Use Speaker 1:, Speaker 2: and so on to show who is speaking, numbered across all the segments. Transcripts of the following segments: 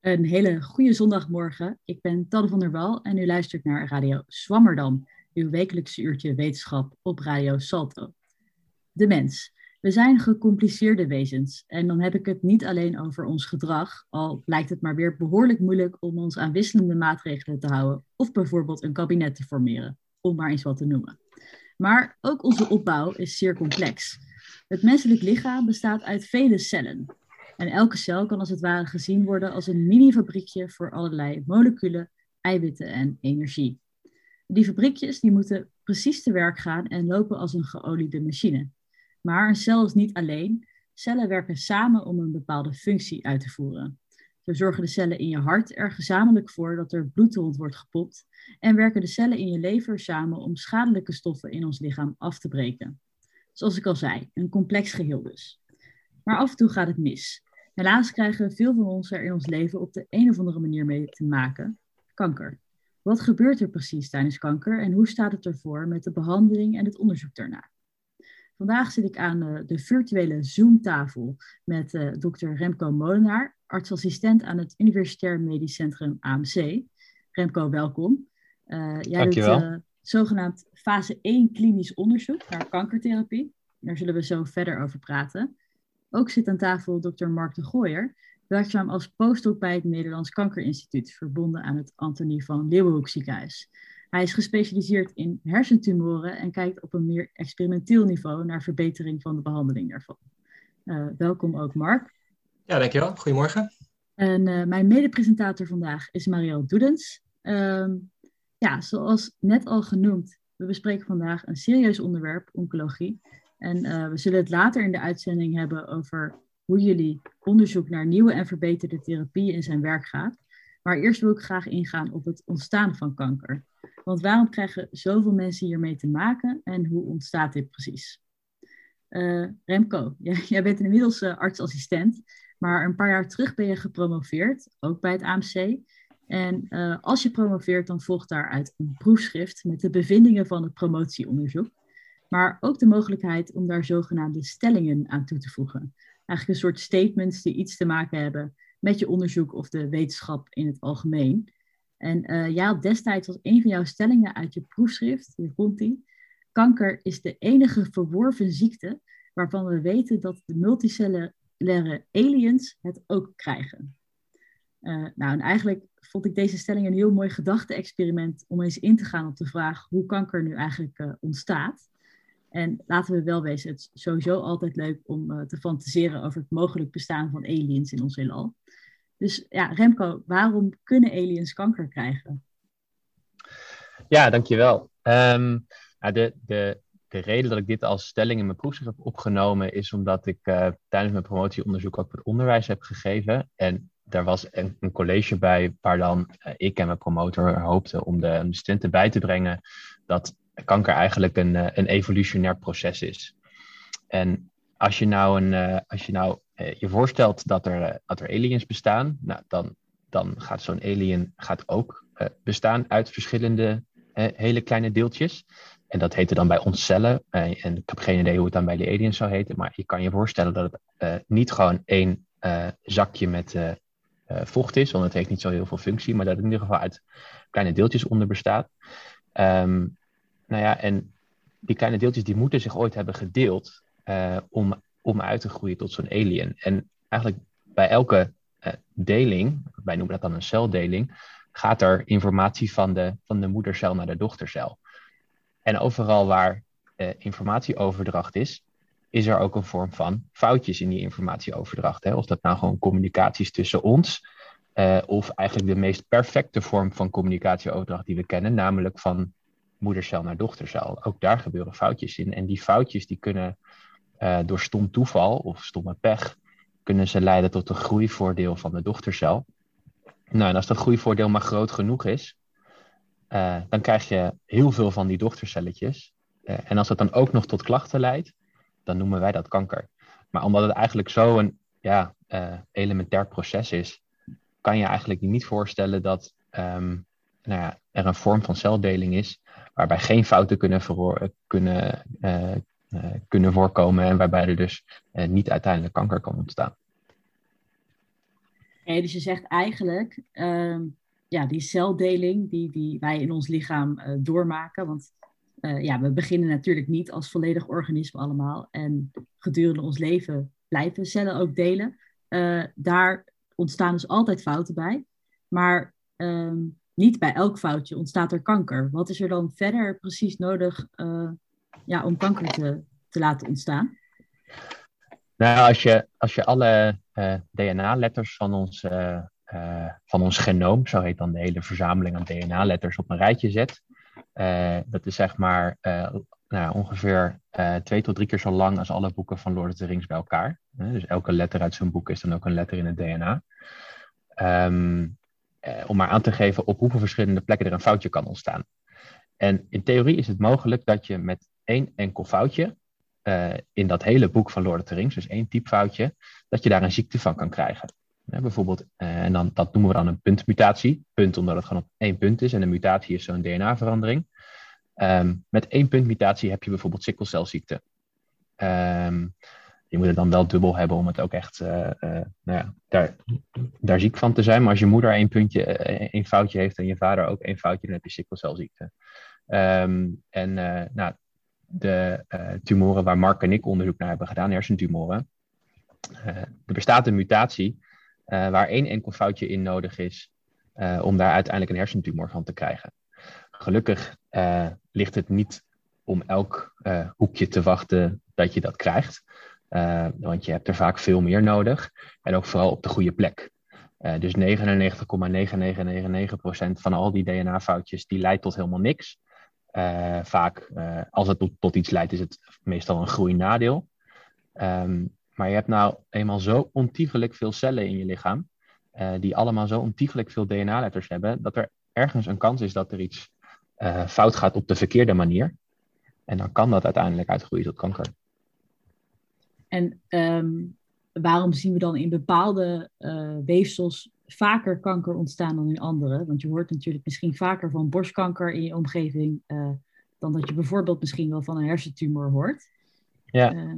Speaker 1: Een hele goede zondagmorgen. Ik ben Tadde van der Wal en u luistert naar Radio Swammerdam, uw wekelijkse uurtje wetenschap op Radio Salto. De mens. We zijn gecompliceerde wezens en dan heb ik het niet alleen over ons gedrag, al lijkt het maar weer behoorlijk moeilijk om ons aan wisselende maatregelen te houden of bijvoorbeeld een kabinet te formeren, om maar eens wat te noemen. Maar ook onze opbouw is zeer complex. Het menselijk lichaam bestaat uit vele cellen. En elke cel kan als het ware gezien worden als een mini-fabriekje voor allerlei moleculen, eiwitten en energie. Die fabriekjes die moeten precies te werk gaan en lopen als een geoliede machine. Maar een cel is niet alleen. Cellen werken samen om een bepaalde functie uit te voeren. Zo zorgen de cellen in je hart er gezamenlijk voor dat er bloed rond wordt gepompt en werken de cellen in je lever samen om schadelijke stoffen in ons lichaam af te breken. Zoals ik al zei, een complex geheel dus. Maar af en toe gaat het mis. Helaas krijgen veel van ons er in ons leven op de een of andere manier mee te maken. Kanker. Wat gebeurt er precies tijdens kanker en hoe staat het ervoor met de behandeling en het onderzoek daarna? Vandaag zit ik aan uh, de virtuele Zoom-tafel met uh, dokter Remco Molenaar, artsassistent aan het Universitair Medisch Centrum AMC. Remco, welkom.
Speaker 2: Uh, jij Dankjewel. doet
Speaker 1: zogenaamd fase 1 klinisch onderzoek naar kankertherapie. Daar zullen we zo verder over praten. Ook zit aan tafel dokter Mark de Gooier, werkzaam als postdoc bij het Nederlands Kankerinstituut, verbonden aan het Antonie van Leeuwenhoek ziekenhuis. Hij is gespecialiseerd in hersentumoren en kijkt op een meer experimenteel niveau naar verbetering van de behandeling daarvan. Uh, welkom ook, Mark.
Speaker 2: Ja, dankjewel. Goedemorgen.
Speaker 1: En uh, mijn medepresentator vandaag is Marielle Doedens. Uh, ja, zoals net al genoemd, we bespreken vandaag een serieus onderwerp, oncologie. En uh, we zullen het later in de uitzending hebben over hoe jullie onderzoek naar nieuwe en verbeterde therapieën in zijn werk gaat. Maar eerst wil ik graag ingaan op het ontstaan van kanker. Want waarom krijgen zoveel mensen hiermee te maken en hoe ontstaat dit precies? Uh, Remco, jij, bent inmiddels uh, artsassistent, maar een paar jaar terug ben je gepromoveerd, ook bij het AMC. En uh, als je promoveert, dan volgt daaruit een proefschrift met de bevindingen van het promotieonderzoek, maar ook de mogelijkheid om daar zogenaamde stellingen aan toe te voegen. Eigenlijk een soort statements die iets te maken hebben met je onderzoek of de wetenschap in het algemeen. En uh, had destijds als een van jouw stellingen uit je proefschrift, hier komt kanker is de enige verworven ziekte waarvan we weten dat de multicellulaire aliens het ook krijgen. Uh, nou, en eigenlijk vond ik deze stelling een heel mooi gedachte-experiment om eens in te gaan op de vraag hoe kanker nu eigenlijk uh, ontstaat. En laten we wel wezen, het is sowieso altijd leuk om uh, te fantaseren over het mogelijk bestaan van aliens in ons heelal. Dus ja, Remco, waarom kunnen aliens kanker krijgen?
Speaker 2: Ja, dankjewel. Um, de, de, de reden dat ik dit als stelling in mijn proefschrift heb opgenomen is omdat ik tijdens mijn promotieonderzoek ook het onderwijs heb gegeven. En daar was een, een college bij waar dan uh, ik en mijn promotor hoopten om de, de studenten bij te brengen dat kanker eigenlijk een, uh, een evolutionair proces is. En als je nou, een, als je, nou je voorstelt dat er, dat er aliens bestaan, nou, dan, dan gaat zo'n alien gaat ook bestaan uit verschillende hele kleine deeltjes. En dat heette dan bij ons cellen. En ik heb geen idee hoe het dan bij de aliens zou heten. Maar je kan je voorstellen dat het niet gewoon één zakje met vocht is. Want het heeft niet zo heel veel functie. Maar dat het in ieder geval uit kleine deeltjes onder bestaat. Um, nou ja, en die kleine deeltjes die moeten zich ooit hebben gedeeld. om, om uit te groeien tot zo'n alien. En eigenlijk bij elke deling, wij noemen dat dan een celdeling. Gaat er informatie van de, van de moedercel naar de dochtercel. En overal waar uh, informatieoverdracht is, is er ook een vorm van foutjes in die informatieoverdracht. Hè? Of dat nou gewoon communicaties tussen ons, uh, of eigenlijk de meest perfecte vorm van communicatieoverdracht die we kennen, namelijk van moedercel naar dochtercel. Ook daar gebeuren foutjes in. En die foutjes die kunnen uh, door stom toeval of stomme pech, kunnen ze leiden tot een groeivoordeel van de dochtercel. Nou, en als dat groeivoordeel maar groot genoeg is, uh, dan krijg je heel veel van die dochtercelletjes. En als dat dan ook nog tot klachten leidt, dan noemen wij dat kanker. Maar omdat het eigenlijk zo'n ja, uh, elementair proces is, kan je eigenlijk niet voorstellen dat um, nou ja, er een vorm van celdeling is waarbij geen fouten kunnen, kunnen kunnen voorkomen en waarbij er dus niet uiteindelijk kanker kan ontstaan.
Speaker 1: Okay, dus je zegt eigenlijk, ehm, ja, die celdeling die, die wij in ons lichaam doormaken, want ja, we beginnen natuurlijk niet als volledig organisme allemaal en gedurende ons leven blijven cellen ook delen. daar ontstaan dus altijd fouten bij. Maar ehm, niet bij elk foutje ontstaat er kanker. Wat is er dan verder precies nodig uh, ja, om kanker te, te laten ontstaan?
Speaker 2: Nou, als je, als je alle DNA-letters van ons, van ons genoom, zo heet dan de hele verzameling aan DNA-letters, op een rijtje zet, dat is zeg maar nou, ongeveer twee tot drie keer zo lang als alle boeken van Lord of the Rings bij elkaar. dus elke letter uit zo'n boek is dan ook een letter in het DNA. Um, eh, om maar aan te geven op hoeveel verschillende plekken er een foutje kan ontstaan. En in theorie is het mogelijk dat je met één enkel foutje in dat hele boek van Lord of the Rings, dus één typfoutje, dat je daar een ziekte van kan krijgen. Bijvoorbeeld, uh, en dan, dat noemen we dan een puntmutatie. Punt omdat het gewoon op één punt is en een mutatie is zo'n DNA-verandering. Um, met één puntmutatie heb je bijvoorbeeld sikkelcelziekte. Um, je moet het dan wel dubbel hebben om het ook echt uh, nou ja, daar, daar ziek van te zijn. Maar als je moeder één puntje, één foutje heeft en je vader ook één foutje, dan heb je sikkelcelziekte. Um, en nou, de tumoren waar Mark en ik onderzoek naar hebben gedaan, hersentumoren. er bestaat een mutatie waar één enkel foutje in nodig is om daar uiteindelijk een hersentumor van te krijgen. Gelukkig ligt het niet om elk hoekje te wachten dat je dat krijgt. Want je hebt er vaak veel meer nodig. En ook vooral op de goede plek. Dus 99,9999% van al die DNA-foutjes, die leidt tot helemaal niks. Vaak, als het tot, tot, iets leidt, is het meestal een groeinadeel. Um, maar je hebt nou eenmaal zo ontiegelijk veel cellen in je lichaam, die allemaal zo ontiegelijk veel DNA-letters hebben, dat er ergens een kans is dat er iets fout gaat op de verkeerde manier. En dan kan dat uiteindelijk uitgroeien tot kanker.
Speaker 1: En ehm, waarom zien we dan in bepaalde uh, weefsels vaker kanker ontstaan dan in andere? Want je hoort natuurlijk misschien vaker van borstkanker in je omgeving dan dat je bijvoorbeeld misschien wel van een hersentumor hoort.
Speaker 2: Ja. Uh,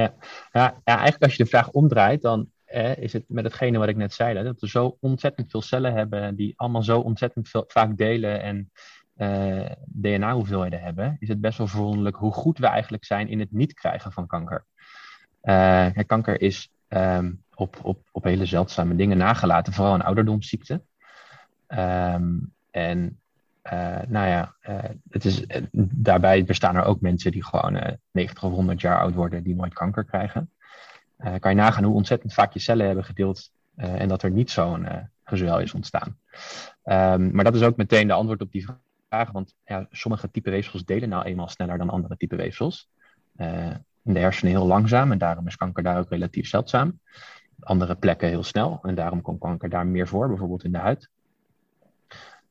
Speaker 2: ja. Ja, eigenlijk als je de vraag omdraait, dan eh, is het met hetgene wat ik net zei, dat we zo ontzettend veel cellen hebben die allemaal zo ontzettend veel, vaak delen en DNA-hoeveelheden hebben, is het best wel verwonderlijk hoe goed we eigenlijk zijn in het niet krijgen van kanker. Uh, kanker is um, op, op, op hele zeldzame dingen nagelaten, vooral een ouderdomsziekte. Um, en uh, nou ja, uh, het is, daarbij bestaan er ook mensen die gewoon 90 of 100 jaar oud worden, die nooit kanker krijgen. kan je nagaan hoe ontzettend vaak je cellen hebben gedeeld en dat er niet zo'n gezwel is ontstaan. Um, maar dat is ook meteen de antwoord op die vraag, want ja, sommige type weefsels delen nou eenmaal sneller dan andere type weefsels in de hersenen heel langzaam en daarom is kanker daar ook relatief zeldzaam. Andere plekken heel snel en daarom komt kanker daar meer voor, bijvoorbeeld in de huid.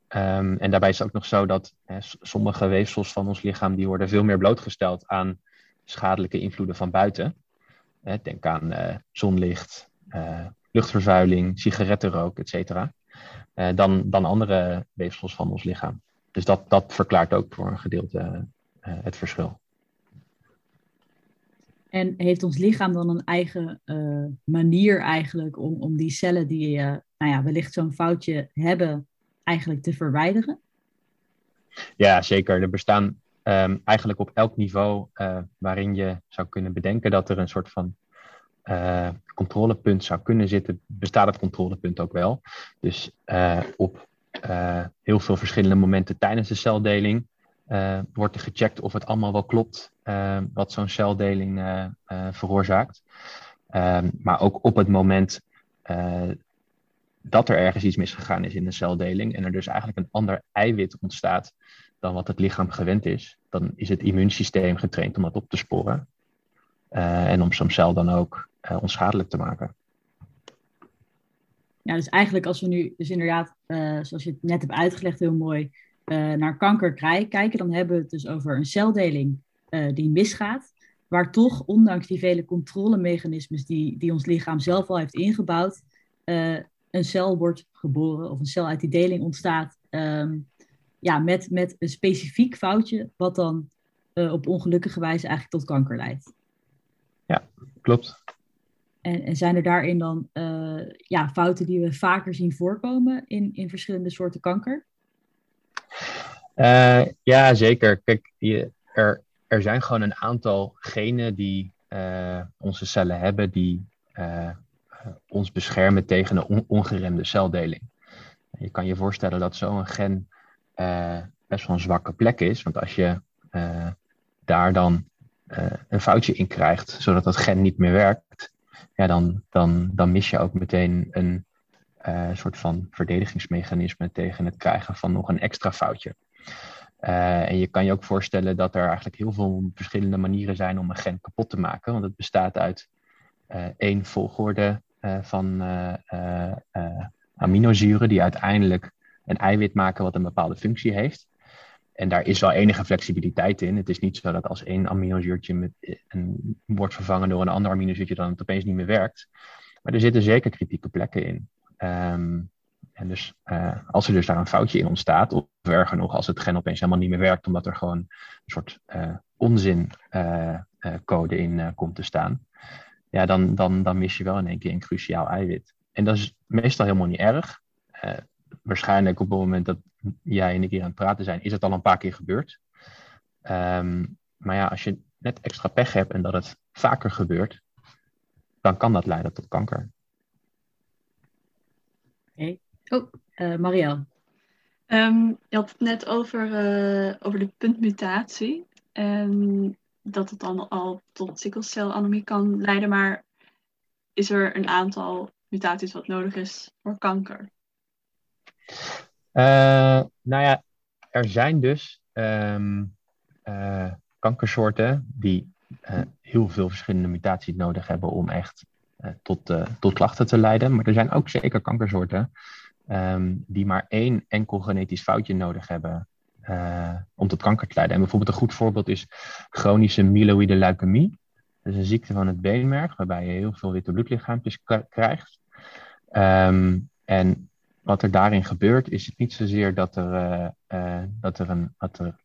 Speaker 2: Um, en daarbij is het ook nog zo dat hè, sommige weefsels van ons lichaam die worden veel meer blootgesteld aan schadelijke invloeden van buiten. Hè, denk aan uh, zonlicht, uh, luchtvervuiling, sigarettenrook, etc. Uh, eh, dan, dan andere weefsels van ons lichaam. Dus dat, dat verklaart ook voor een gedeelte het verschil.
Speaker 1: En heeft ons lichaam dan een eigen manier eigenlijk om, om die cellen die nou ja, wellicht zo'n foutje hebben, eigenlijk te verwijderen?
Speaker 2: Ja, zeker. Er bestaan um, eigenlijk op elk niveau uh, waarin je zou kunnen bedenken dat er een soort van controlepunt zou kunnen zitten, bestaat het controlepunt ook wel. Dus op heel veel verschillende momenten tijdens de celdeling wordt er gecheckt of het allemaal wel klopt wat zo'n celdeling veroorzaakt. Ehm, maar ook op het moment dat er ergens iets misgegaan is in de celdeling en er dus eigenlijk een ander eiwit ontstaat dan wat het lichaam gewend is, dan is het immuunsysteem getraind om dat op te sporen en om zo'n cel dan ook onschadelijk te maken.
Speaker 1: Ja, dus eigenlijk als we nu, dus inderdaad, zoals je het net hebt uitgelegd, heel mooi, naar kanker kijken, dan hebben we het dus over een celdeling die misgaat. Waar toch, ondanks die vele controlemechanismes die, die ons lichaam zelf al heeft ingebouwd, een cel wordt geboren of een cel uit die deling ontstaat. Um, ja, met, met een specifiek foutje, wat dan op ongelukkige wijze eigenlijk tot kanker leidt.
Speaker 2: Ja, klopt.
Speaker 1: En, en zijn er daarin dan ja, fouten die we vaker zien voorkomen in, in verschillende soorten kanker?
Speaker 2: Uh, ja, zeker. Kijk, je, er, er zijn gewoon een aantal genen die onze cellen hebben, die ons beschermen tegen een on ongeremde celdeling. Je kan je voorstellen dat zo'n gen best wel een zwakke plek is, want als je daar dan een foutje in krijgt, zodat dat gen niet meer werkt, ja, dan, dan, dan mis je ook meteen een soort van verdedigingsmechanisme tegen het krijgen van nog een extra foutje. En je kan je ook voorstellen dat er eigenlijk heel veel verschillende manieren zijn om een gen kapot te maken. Want het bestaat uit één volgorde van aminozuren die uiteindelijk een eiwit maken wat een bepaalde functie heeft. En daar is wel enige flexibiliteit in. Het is niet zo dat als één aminozuurtje met, een, wordt vervangen door een ander aminozuurtje, dan het opeens niet meer werkt. Maar er zitten zeker kritieke plekken in. Um, en dus als er dus daar een foutje in ontstaat, of erger nog, als het gen opeens helemaal niet meer werkt, omdat er gewoon een soort onzincode in komt te staan, ja, dan, dan, dan mis je wel in één keer een cruciaal eiwit. En dat is meestal helemaal niet erg. waarschijnlijk op het moment dat jij en ik hier aan het praten zijn, is het al een paar keer gebeurd. Um, maar ja, als je net extra pech hebt en dat het vaker gebeurt, dan kan dat leiden tot kanker.
Speaker 1: Oké, Oh, uh,
Speaker 3: je had het net over, uh, over de puntmutatie. En dat het dan al tot sikkelcelanemie kan leiden. Maar is er een aantal mutaties wat nodig is voor kanker?
Speaker 2: Uh, nou ja, er zijn dus um, kankersoorten die heel veel verschillende mutaties nodig hebben om echt tot, tot klachten te leiden. Maar er zijn ook zeker kankersoorten um, die maar één enkel genetisch foutje nodig hebben uh, om tot kanker te leiden. En bijvoorbeeld een goed voorbeeld is chronische myeloïde leukemie. Dat is een ziekte van het beenmerg, waarbij je heel veel witte bloedlichaampjes krijgt. Um, en wat er daarin gebeurt, is het niet zozeer dat er, uh, uh, dat er, een, dat er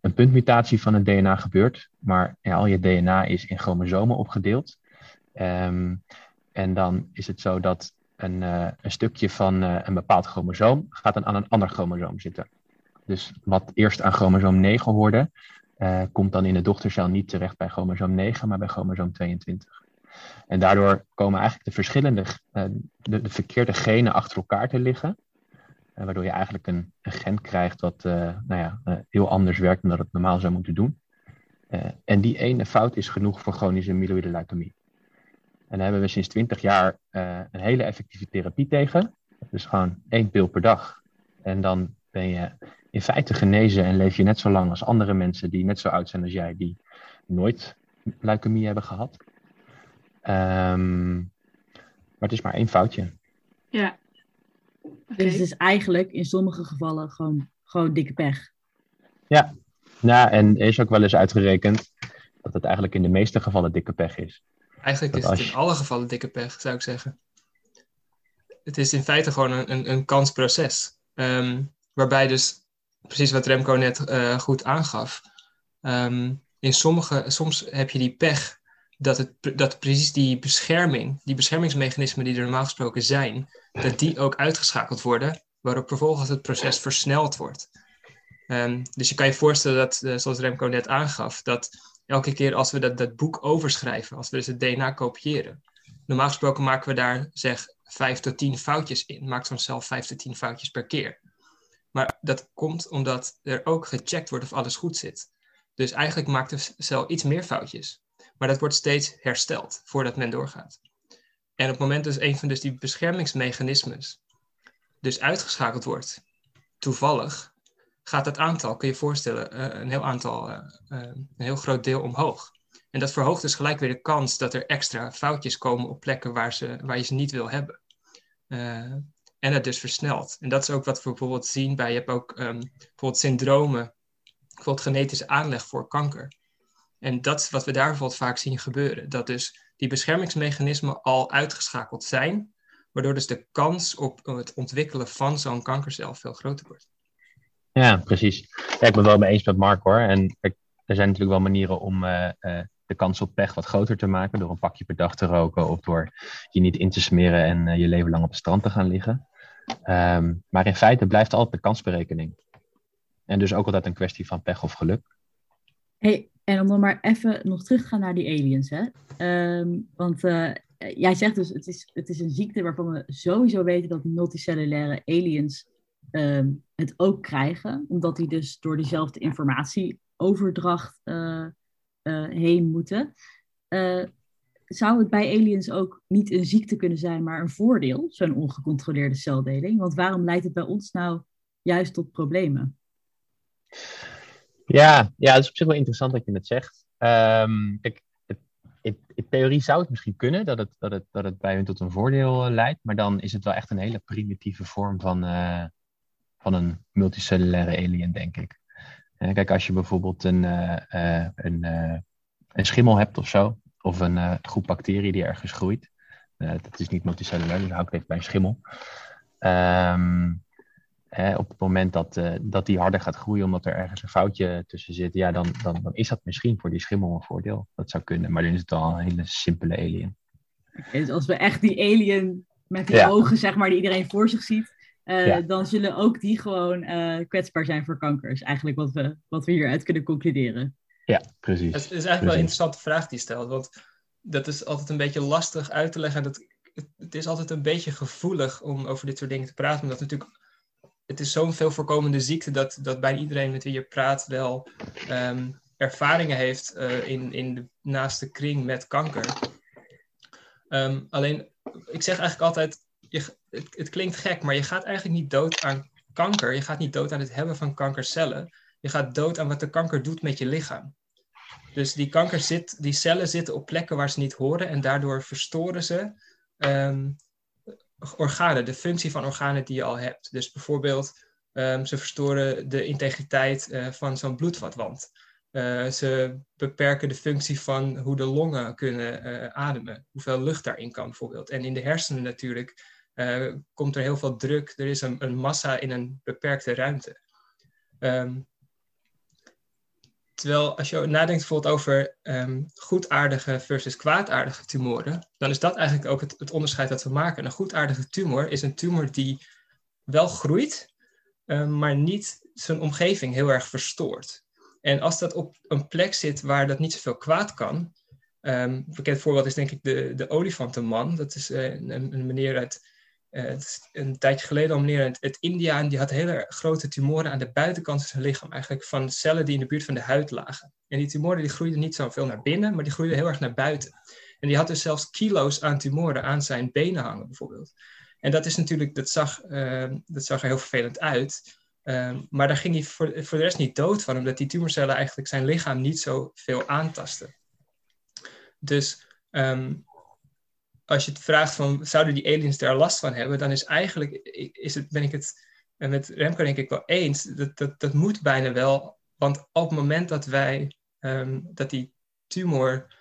Speaker 2: een puntmutatie van het DNA gebeurt, maar al je DNA is in chromosomen opgedeeld. Um, en dan is het zo dat een, uh, een stukje van uh, een bepaald chromosoom gaat dan aan een ander chromosoom zitten. Dus wat eerst aan chromosoom 9 hoorde, uh, komt dan in de dochtercel niet terecht bij chromosoom 9, maar bij chromosoom 22. En daardoor komen eigenlijk de verschillende, de, de, verkeerde genen achter elkaar te liggen. waardoor je eigenlijk een, een gen krijgt wat nou ja, heel anders werkt dan dat het normaal zou moeten doen. en die ene fout is genoeg voor chronische myeloïde leukemie. En daar hebben we sinds 20 jaar uh, een hele effectieve therapie tegen. Dus gewoon één pil per dag. En dan ben je in feite genezen en leef je net zo lang als andere mensen die net zo oud zijn als jij, die nooit leukemie hebben gehad. Um, maar het is maar één foutje.
Speaker 3: Ja.
Speaker 1: Okay. Dus het is eigenlijk in sommige gevallen gewoon, gewoon dikke pech.
Speaker 2: Ja, nou, en er is ook wel eens uitgerekend dat het eigenlijk in de meeste gevallen dikke pech is.
Speaker 4: Eigenlijk is het in alle gevallen dikke pech, zou ik zeggen. Het is in feite gewoon een, een, een kansproces. Um, waarbij dus, precies wat Remco net uh, goed aangaf, um, in sommige, soms heb je die pech dat, het, dat precies die bescherming, die beschermingsmechanismen die er normaal gesproken zijn, dat die ook uitgeschakeld worden, waarop vervolgens het proces versneld wordt. Um, dus je kan je voorstellen dat, uh, zoals Remco net aangaf, dat elke keer als we dat, dat boek overschrijven, als we dus het DNA kopiëren. Normaal gesproken maken we daar zeg 5 tot 10 foutjes in. Maakt zo'n cel 5 tot 10 foutjes per keer. Maar dat komt omdat er ook gecheckt wordt of alles goed zit. Dus eigenlijk maakt de cel iets meer foutjes. Maar dat wordt steeds hersteld voordat men doorgaat. En op het moment dat een van dus die beschermingsmechanismes dus uitgeschakeld wordt, toevallig, gaat het aantal, kun je je voorstellen, uh, een heel aantal, uh, een heel groot deel omhoog. En dat verhoogt dus gelijk weer de kans dat er extra foutjes komen op plekken waar, ze, waar je ze niet wil hebben. en het dus versnelt. En dat is ook wat we bijvoorbeeld zien bij, je hebt ook um, bijvoorbeeld syndromen, bijvoorbeeld genetische aanleg voor kanker. En dat is wat we daar bijvoorbeeld vaak zien gebeuren. Dat dus die beschermingsmechanismen al uitgeschakeld zijn, waardoor dus de kans op het ontwikkelen van zo'n kankercel veel groter wordt.
Speaker 2: Ja, precies. Ik ben wel mee eens met Mark hoor. En er zijn natuurlijk wel manieren om uh, uh, de kans op pech wat groter te maken. Door een pakje per dag te roken of door je niet in te smeren en uh, je leven lang op het strand te gaan liggen. Um, maar in feite blijft altijd de kansberekening. En dus ook altijd een kwestie van pech of geluk.
Speaker 1: Hey, en om dan maar even nog terug te gaan naar die aliens. Hè? Um, want jij zegt dus, het is, het is een ziekte waarvan we sowieso weten dat multicellulaire aliens um, het ook krijgen. Omdat die dus door diezelfde informatieoverdracht uh, uh, heen moeten. Uh, zou het bij aliens ook niet een ziekte kunnen zijn, maar een voordeel, zo'n ongecontroleerde celdeling? Want waarom leidt het bij ons nou juist tot problemen?
Speaker 2: Ja, ja, het is op zich wel interessant dat je het zegt. Um, kijk, in, theorie zou het misschien kunnen dat het, dat het, dat het bij hun tot een voordeel leidt, maar dan is het wel echt een hele primitieve vorm van, van een multicellulaire alien, denk ik. Kijk, als je bijvoorbeeld een, een, een schimmel hebt of zo, of een groep bacteriën die ergens groeit, dat is niet multicellulair, dus hou ik even bij een schimmel. Um, op het moment dat, dat die harder gaat groeien omdat er ergens een foutje tussen zit, ja, dan, dan, dan is dat misschien voor die schimmel een voordeel. Dat zou kunnen, maar dan is het al een hele simpele alien.
Speaker 1: Dus als we echt die alien met die ja. ogen, zeg maar, die iedereen voor zich ziet, uh, ja. dan zullen ook die gewoon uh, kwetsbaar zijn voor kanker. Is eigenlijk wat we, wat we hieruit kunnen concluderen.
Speaker 2: Ja, precies.
Speaker 4: Het is eigenlijk wel een interessante vraag die stelt, want dat is altijd een beetje lastig uit te leggen. Dat, het, het is altijd een beetje gevoelig om over dit soort dingen te praten, omdat natuurlijk het is zo'n veel voorkomende ziekte dat, dat bijna iedereen met wie je praat wel um, ervaringen heeft uh, in, in de naaste kring met kanker. Um, alleen, ik zeg eigenlijk altijd, het, het, klinkt gek, maar je gaat eigenlijk niet dood aan kanker. Je gaat niet dood aan het hebben van kankercellen. Je gaat dood aan wat de kanker doet met je lichaam. Dus die kanker zit, die cellen zitten op plekken waar ze niet horen en daardoor verstoren ze um, organen, de functie van organen die je al hebt. Dus bijvoorbeeld, um, ze verstoren de integriteit uh, van zo'n bloedvatwand. Uh, ze beperken de functie van hoe de longen kunnen uh, ademen, hoeveel lucht daarin kan bijvoorbeeld. En in de hersenen natuurlijk komt er heel veel druk, er is een, massa in een beperkte ruimte. Um, Terwijl als je nadenkt bijvoorbeeld over um, goedaardige versus kwaadaardige tumoren, dan is dat eigenlijk ook het, het, onderscheid dat we maken. Een goedaardige tumor is een tumor die wel groeit, um, maar niet zijn omgeving heel erg verstoort. En als dat op een plek zit waar dat niet zoveel kwaad kan, een bekend voorbeeld is denk ik de, de olifantenman. Dat is uh, een, een meneer uit uh, een tijdje geleden al meneer uit, uit India en die had hele grote tumoren aan de buitenkant van zijn lichaam, eigenlijk van cellen die in de buurt van de huid lagen. En die tumoren die groeiden niet zoveel naar binnen, maar die groeiden heel erg naar buiten. En die had dus zelfs kilo's aan tumoren aan zijn benen hangen, bijvoorbeeld. En dat is natuurlijk, dat zag, uh, dat zag er heel vervelend uit. Uh, maar daar ging hij voor, voor de rest niet dood van, omdat die tumorcellen eigenlijk zijn lichaam niet zo veel aantasten. Dus um, als je het vraagt van zouden die aliens daar last van hebben, dan is eigenlijk, is het, ben ik het met Remco denk ik wel eens, dat, dat, dat moet bijna wel. Want op het moment dat wij, um, dat die tumor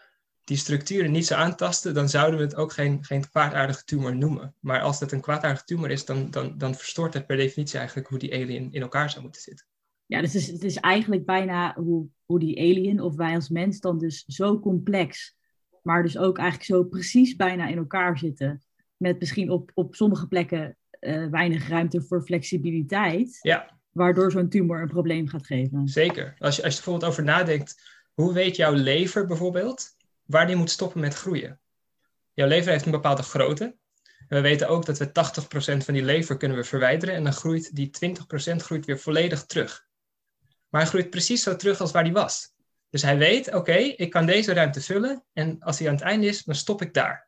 Speaker 4: die structuren niet zou aantasten, dan zouden we het ook geen, geen kwaadaardige tumor noemen. Maar als dat een kwaadaardige tumor is, dan, dan, dan verstoort het per definitie eigenlijk hoe die alien in elkaar zou moeten zitten.
Speaker 1: Ja, dus het is, het is eigenlijk bijna hoe, hoe die alien of wij als mens dan dus zo complex maar dus ook eigenlijk zo precies bijna in elkaar zitten. Met misschien op, op sommige plekken uh, weinig ruimte voor flexibiliteit.
Speaker 4: Ja.
Speaker 1: Waardoor zo'n tumor een probleem gaat geven.
Speaker 4: Zeker. Als je, als je er bijvoorbeeld over nadenkt, hoe weet jouw lever bijvoorbeeld waar die moet stoppen met groeien? Jouw lever heeft een bepaalde grootte. En we weten ook dat we 80% van die lever kunnen we verwijderen. En dan groeit die 20% groeit weer volledig terug. Maar hij groeit precies zo terug als waar die was. Dus hij weet, oké, ik kan deze ruimte vullen en als hij aan het einde is, dan stop ik daar.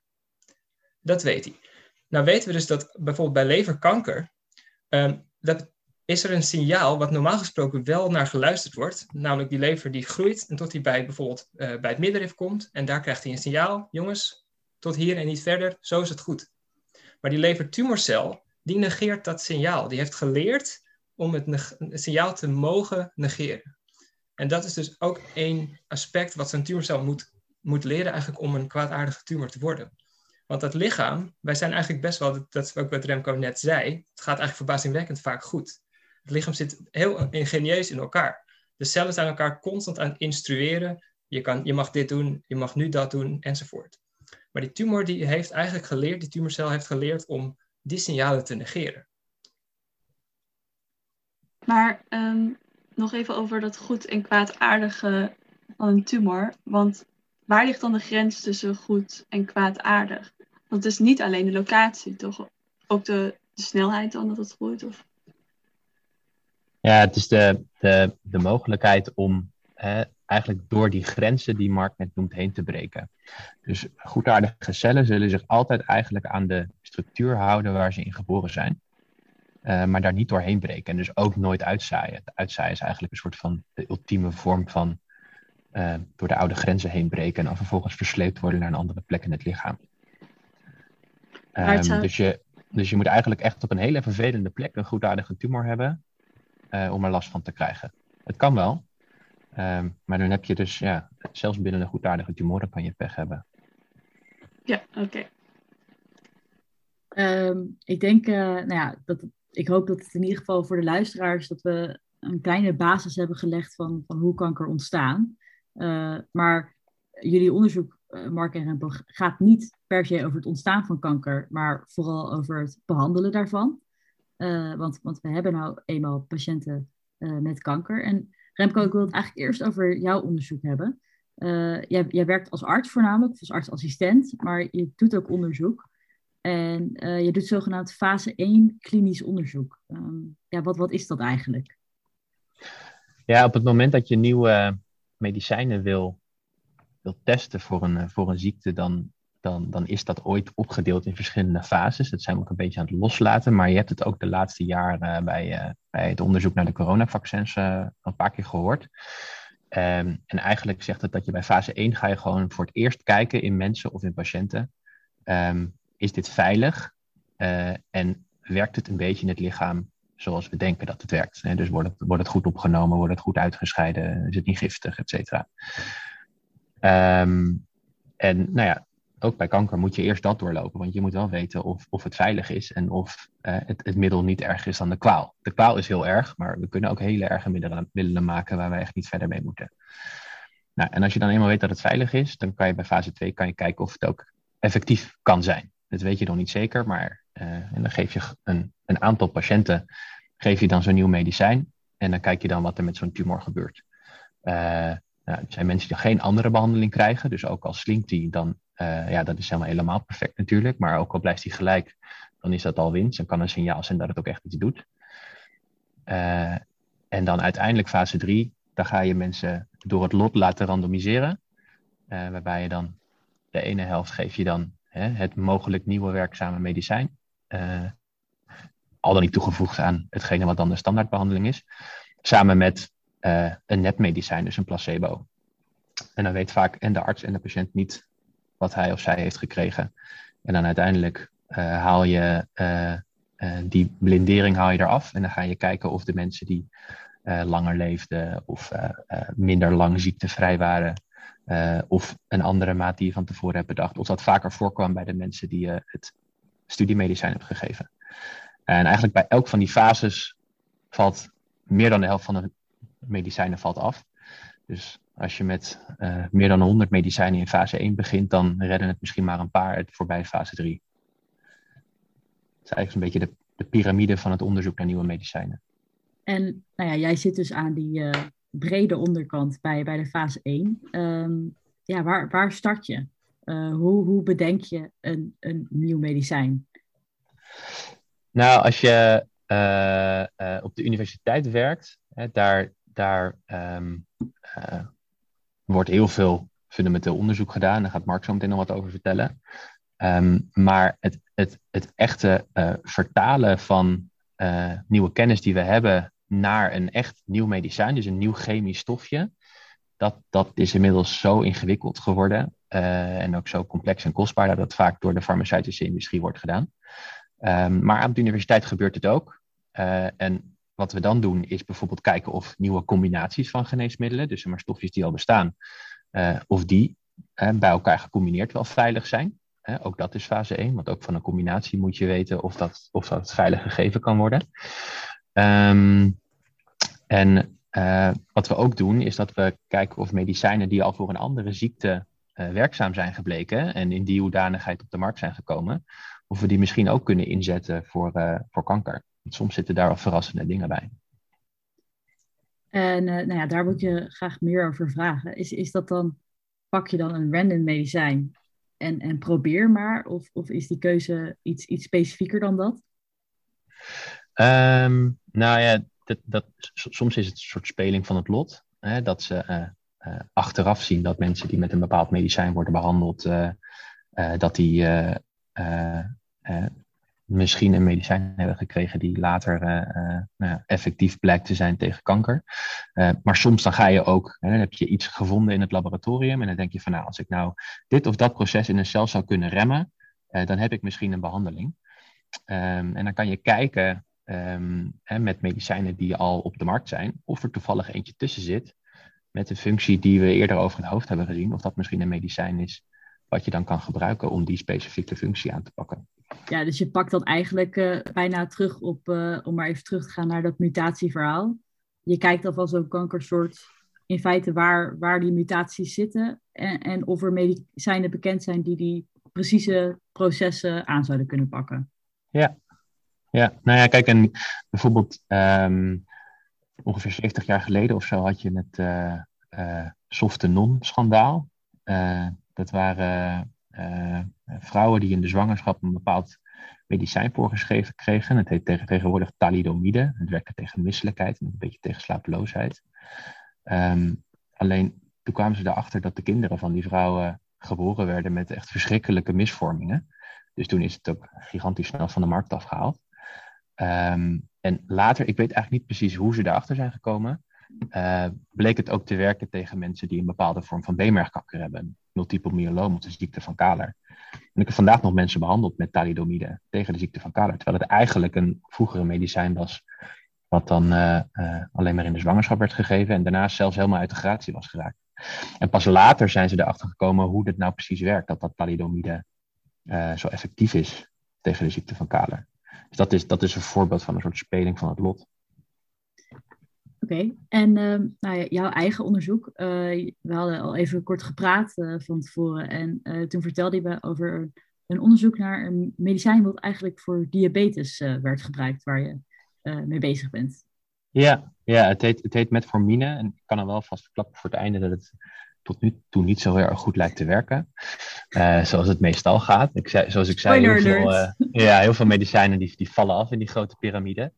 Speaker 4: Dat weet hij. Nou weten we dus dat bijvoorbeeld bij leverkanker, um, dat is er een signaal wat normaal gesproken wel naar geluisterd wordt, namelijk die lever die groeit en tot hij bij bijvoorbeeld uh, bij het middenrif komt en daar krijgt hij een signaal, jongens, tot hier en niet verder, zo is het goed. Maar die levertumorcel, die negeert dat signaal. Die heeft geleerd om het, het signaal te mogen negeren. En dat is dus ook één aspect wat zo'n tumorcel moet, moet leren eigenlijk om een kwaadaardige tumor te worden. Want dat lichaam, wij zijn eigenlijk best wel, dat is ook wat Remco net zei, het gaat eigenlijk verbazingwekkend vaak goed. Het lichaam zit heel ingenieus in elkaar. De cellen zijn elkaar constant aan het instrueren. Je, kan, je mag dit doen, je mag nu dat doen, enzovoort. Maar die tumor die heeft eigenlijk geleerd, die tumorcel heeft geleerd om die signalen te negeren.
Speaker 3: Maar ehm, nog even over dat goed en kwaadaardige van een tumor. Want waar ligt dan de grens tussen goed en kwaadaardig? Want het is niet alleen de locatie, toch? Ook de, de snelheid dan dat het groeit? Of?
Speaker 2: Ja, het is de, de, de mogelijkheid om eigenlijk door die grenzen die Mark net noemt heen te breken. Dus goedaardige cellen zullen zich altijd eigenlijk aan de structuur houden waar ze in geboren zijn. Uh, maar daar niet doorheen breken. En dus ook nooit uitzaaien. De uitzaaien is eigenlijk een soort van de ultieme vorm van uh, door de oude grenzen heen breken en dan vervolgens versleept worden naar een andere plek in het lichaam. Um, dus, je, dus je moet eigenlijk echt op een hele vervelende plek een goedaardige tumor hebben uh, om er last van te krijgen. Het kan wel, um, maar dan heb je dus, ja, zelfs binnen een goedaardige tumor kan je pech hebben.
Speaker 3: Ja, oké. Okay.
Speaker 1: Um, ik denk, uh, nou ja, dat, ik hoop dat het in ieder geval voor de luisteraars, dat we een kleine basis hebben gelegd van, van hoe kanker ontstaan. Uh, maar jullie onderzoek, uh, Mark en Rempo, gaat niet per se over het ontstaan van kanker, maar vooral over het behandelen daarvan. Uh, want, want we hebben nou eenmaal patiënten met kanker. En Remco, ik wil het eigenlijk eerst over jouw onderzoek hebben. Jij, jij, werkt als arts voornamelijk, als artsassistent, maar je doet ook onderzoek. En je doet zogenaamd fase 1 klinisch onderzoek. Um, ja, wat, wat is dat eigenlijk?
Speaker 2: Ja, op het moment dat je nieuwe medicijnen wil, wil testen voor een, voor een ziekte, dan, dan, dan is dat ooit opgedeeld in verschillende fases. Dat zijn we ook een beetje aan het loslaten. Maar je hebt het ook de laatste jaren bij, uh, bij het onderzoek naar de coronavaccins een paar keer gehoord. Um, en eigenlijk zegt het dat je bij fase 1 ga je gewoon voor het eerst kijken in mensen of in patiënten. Um, is dit veilig? Uh, en werkt het een beetje in het lichaam zoals we denken dat het werkt. Dus wordt het, wordt het goed opgenomen, wordt het goed uitgescheiden, is het niet giftig, et cetera. Um, en nou ja, ook bij kanker moet je eerst dat doorlopen, want je moet wel weten of, of het veilig is en of uh, het, het middel niet erger is dan de kwaal. De kwaal is heel erg, maar we kunnen ook hele erge middelen, middelen maken waar we echt niet verder mee moeten. Nou, en als je dan eenmaal weet dat het veilig is, dan kan je bij fase 2 kan je kijken of het ook effectief kan zijn. Dat weet je nog niet zeker, maar uh, en dan geef je een, een aantal patiënten, geef je dan zo'n nieuw medicijn. En dan kijk je dan wat er met zo'n tumor gebeurt. Uh, nou, er zijn mensen die geen andere behandeling krijgen. Dus ook al slinkt die, dan, uh, ja, dat is helemaal, helemaal perfect natuurlijk. Maar ook al blijft die gelijk, dan is dat al winst. Dan kan een signaal zijn dat het ook echt iets doet. en dan uiteindelijk fase 3, daar ga je mensen door het lot laten randomiseren. waarbij je dan de ene helft geef je dan hè, het mogelijk nieuwe werkzame medicijn. Uh, al dan niet toegevoegd aan hetgene wat dan de standaardbehandeling is. Samen met uh, een nepmedicijn, dus een placebo. En dan weet vaak en de arts en de patiënt niet wat hij of zij heeft gekregen. En dan uiteindelijk uh, haal je die blindering haal je eraf. En dan ga je kijken of de mensen die langer leefden of minder lang ziektevrij waren, uh, of een andere maat die je van tevoren hebt bedacht. Of dat vaker voorkwam bij de mensen die je het studiemedicijn hebt gegeven. En eigenlijk bij elk van die fases valt meer dan de helft van de medicijnen valt af. Dus als je met uh, meer dan 100 medicijnen in fase 1 begint, dan redden het misschien maar een paar het voorbij fase 3. Dat is eigenlijk een beetje de, de piramide van het onderzoek naar nieuwe medicijnen.
Speaker 1: En nou ja, jij zit dus aan die, brede onderkant bij, bij de fase 1. Um, ehm, ja, waar, waar start je? Uh, hoe, hoe bedenk je een, een nieuw medicijn?
Speaker 2: Nou, als je uh, uh, op de universiteit werkt, hè, daar, daar um, wordt heel veel fundamenteel onderzoek gedaan. Daar gaat Mark zo meteen nog wat over vertellen. Um, maar het, het, het echte vertalen van nieuwe kennis die we hebben naar een echt nieuw medicijn, dus een nieuw chemisch stofje. Dat, dat is inmiddels zo ingewikkeld geworden uh, en ook zo complex en kostbaar dat het vaak door de farmaceutische industrie wordt gedaan. Um, maar aan de universiteit gebeurt het ook. Uh, en wat we dan doen is bijvoorbeeld kijken of nieuwe combinaties van geneesmiddelen, dus maar stofjes die al bestaan, uh, of die bij elkaar gecombineerd wel veilig zijn. ook dat is fase 1, want ook van een combinatie moet je weten of dat, of dat veilig gegeven kan worden. Ehm, en uh, wat we ook doen, is dat we kijken of medicijnen die al voor een andere ziekte uh, werkzaam zijn gebleken en in die hoedanigheid op de markt zijn gekomen, of we die misschien ook kunnen inzetten voor, uh, voor kanker. Want soms zitten daar wel verrassende dingen bij.
Speaker 1: En nou ja, daar moet je graag meer over vragen. Is, is dat dan, pak je dan een random medicijn en, en probeer maar? Of, of is die keuze iets, iets specifieker dan dat?
Speaker 2: Um, nou ja, dat, dat, soms is het een soort speling van het lot. Hè, dat ze uh, uh, achteraf zien dat mensen die met een bepaald medicijn worden behandeld, uh, dat die misschien een medicijn hebben gekregen die later nou, effectief blijkt te zijn tegen kanker. maar soms dan ga je ook, hè, dan heb je iets gevonden in het laboratorium en dan denk je van nou, als ik nou dit of dat proces in een cel zou kunnen remmen, dan heb ik misschien een behandeling. Um, en dan kan je kijken um, hè, met medicijnen die al op de markt zijn, of er toevallig eentje tussen zit met een functie die we eerder over het hoofd hebben gezien, of dat misschien een medicijn is wat je dan kan gebruiken om die specifieke functie aan te pakken.
Speaker 1: Ja, dus je pakt dan eigenlijk uh, bijna terug op, uh, om maar even terug te gaan naar dat mutatieverhaal. Je kijkt alvast zo'n kankersoort in feite waar, waar die mutaties zitten en, en of er medicijnen bekend zijn die die precieze processen aan zouden kunnen pakken.
Speaker 2: Ja, ja, nou ja, kijk, en bijvoorbeeld um, ongeveer 70 jaar geleden of zo had je het uh, uh, Softenon-schandaal. Uh, dat waren vrouwen die in de zwangerschap een bepaald medicijn voorgeschreven kregen. Het heet tegen, tegenwoordig thalidomide. Het werkte tegen misselijkheid en een beetje tegen slapeloosheid. Um, alleen toen kwamen ze erachter dat de kinderen van die vrouwen geboren werden met echt verschrikkelijke misvormingen. Dus toen is het ook gigantisch snel van de markt afgehaald. Um, en later, ik weet eigenlijk niet precies hoe ze daarachter zijn gekomen, uh, bleek het ook te werken tegen mensen die een bepaalde vorm van beenmergkanker hebben. Multiple myeloma, of de ziekte van Kaler. En ik heb vandaag nog mensen behandeld met thalidomide tegen de ziekte van Kaler. Terwijl het eigenlijk een vroegere medicijn was, wat dan uh, uh, alleen maar in de zwangerschap werd gegeven en daarna zelfs helemaal uit de gratie was geraakt. En pas later zijn ze erachter gekomen hoe dit nou precies werkt, dat dat thalidomide zo effectief is tegen de ziekte van Kaler. Dus dat is, dat is een voorbeeld van een soort speling van het lot.
Speaker 1: Oké, okay. en uh, nou ja, jouw eigen onderzoek. Uh, we hadden al even kort gepraat uh, van tevoren. En eh, toen vertelde je me over een onderzoek naar een medicijn wat eigenlijk voor diabetes werd gebruikt, waar je mee bezig bent.
Speaker 2: Ja, ja het, heet, het heet metformine. En ik kan er wel vast verklappen voor het einde dat het tot nu toe niet zo heel erg goed lijkt te werken. Uh, zoals het meestal gaat. Ik zei, zoals ik zei, heel veel, uh, ja, heel veel medicijnen die, die vallen af in die grote piramide.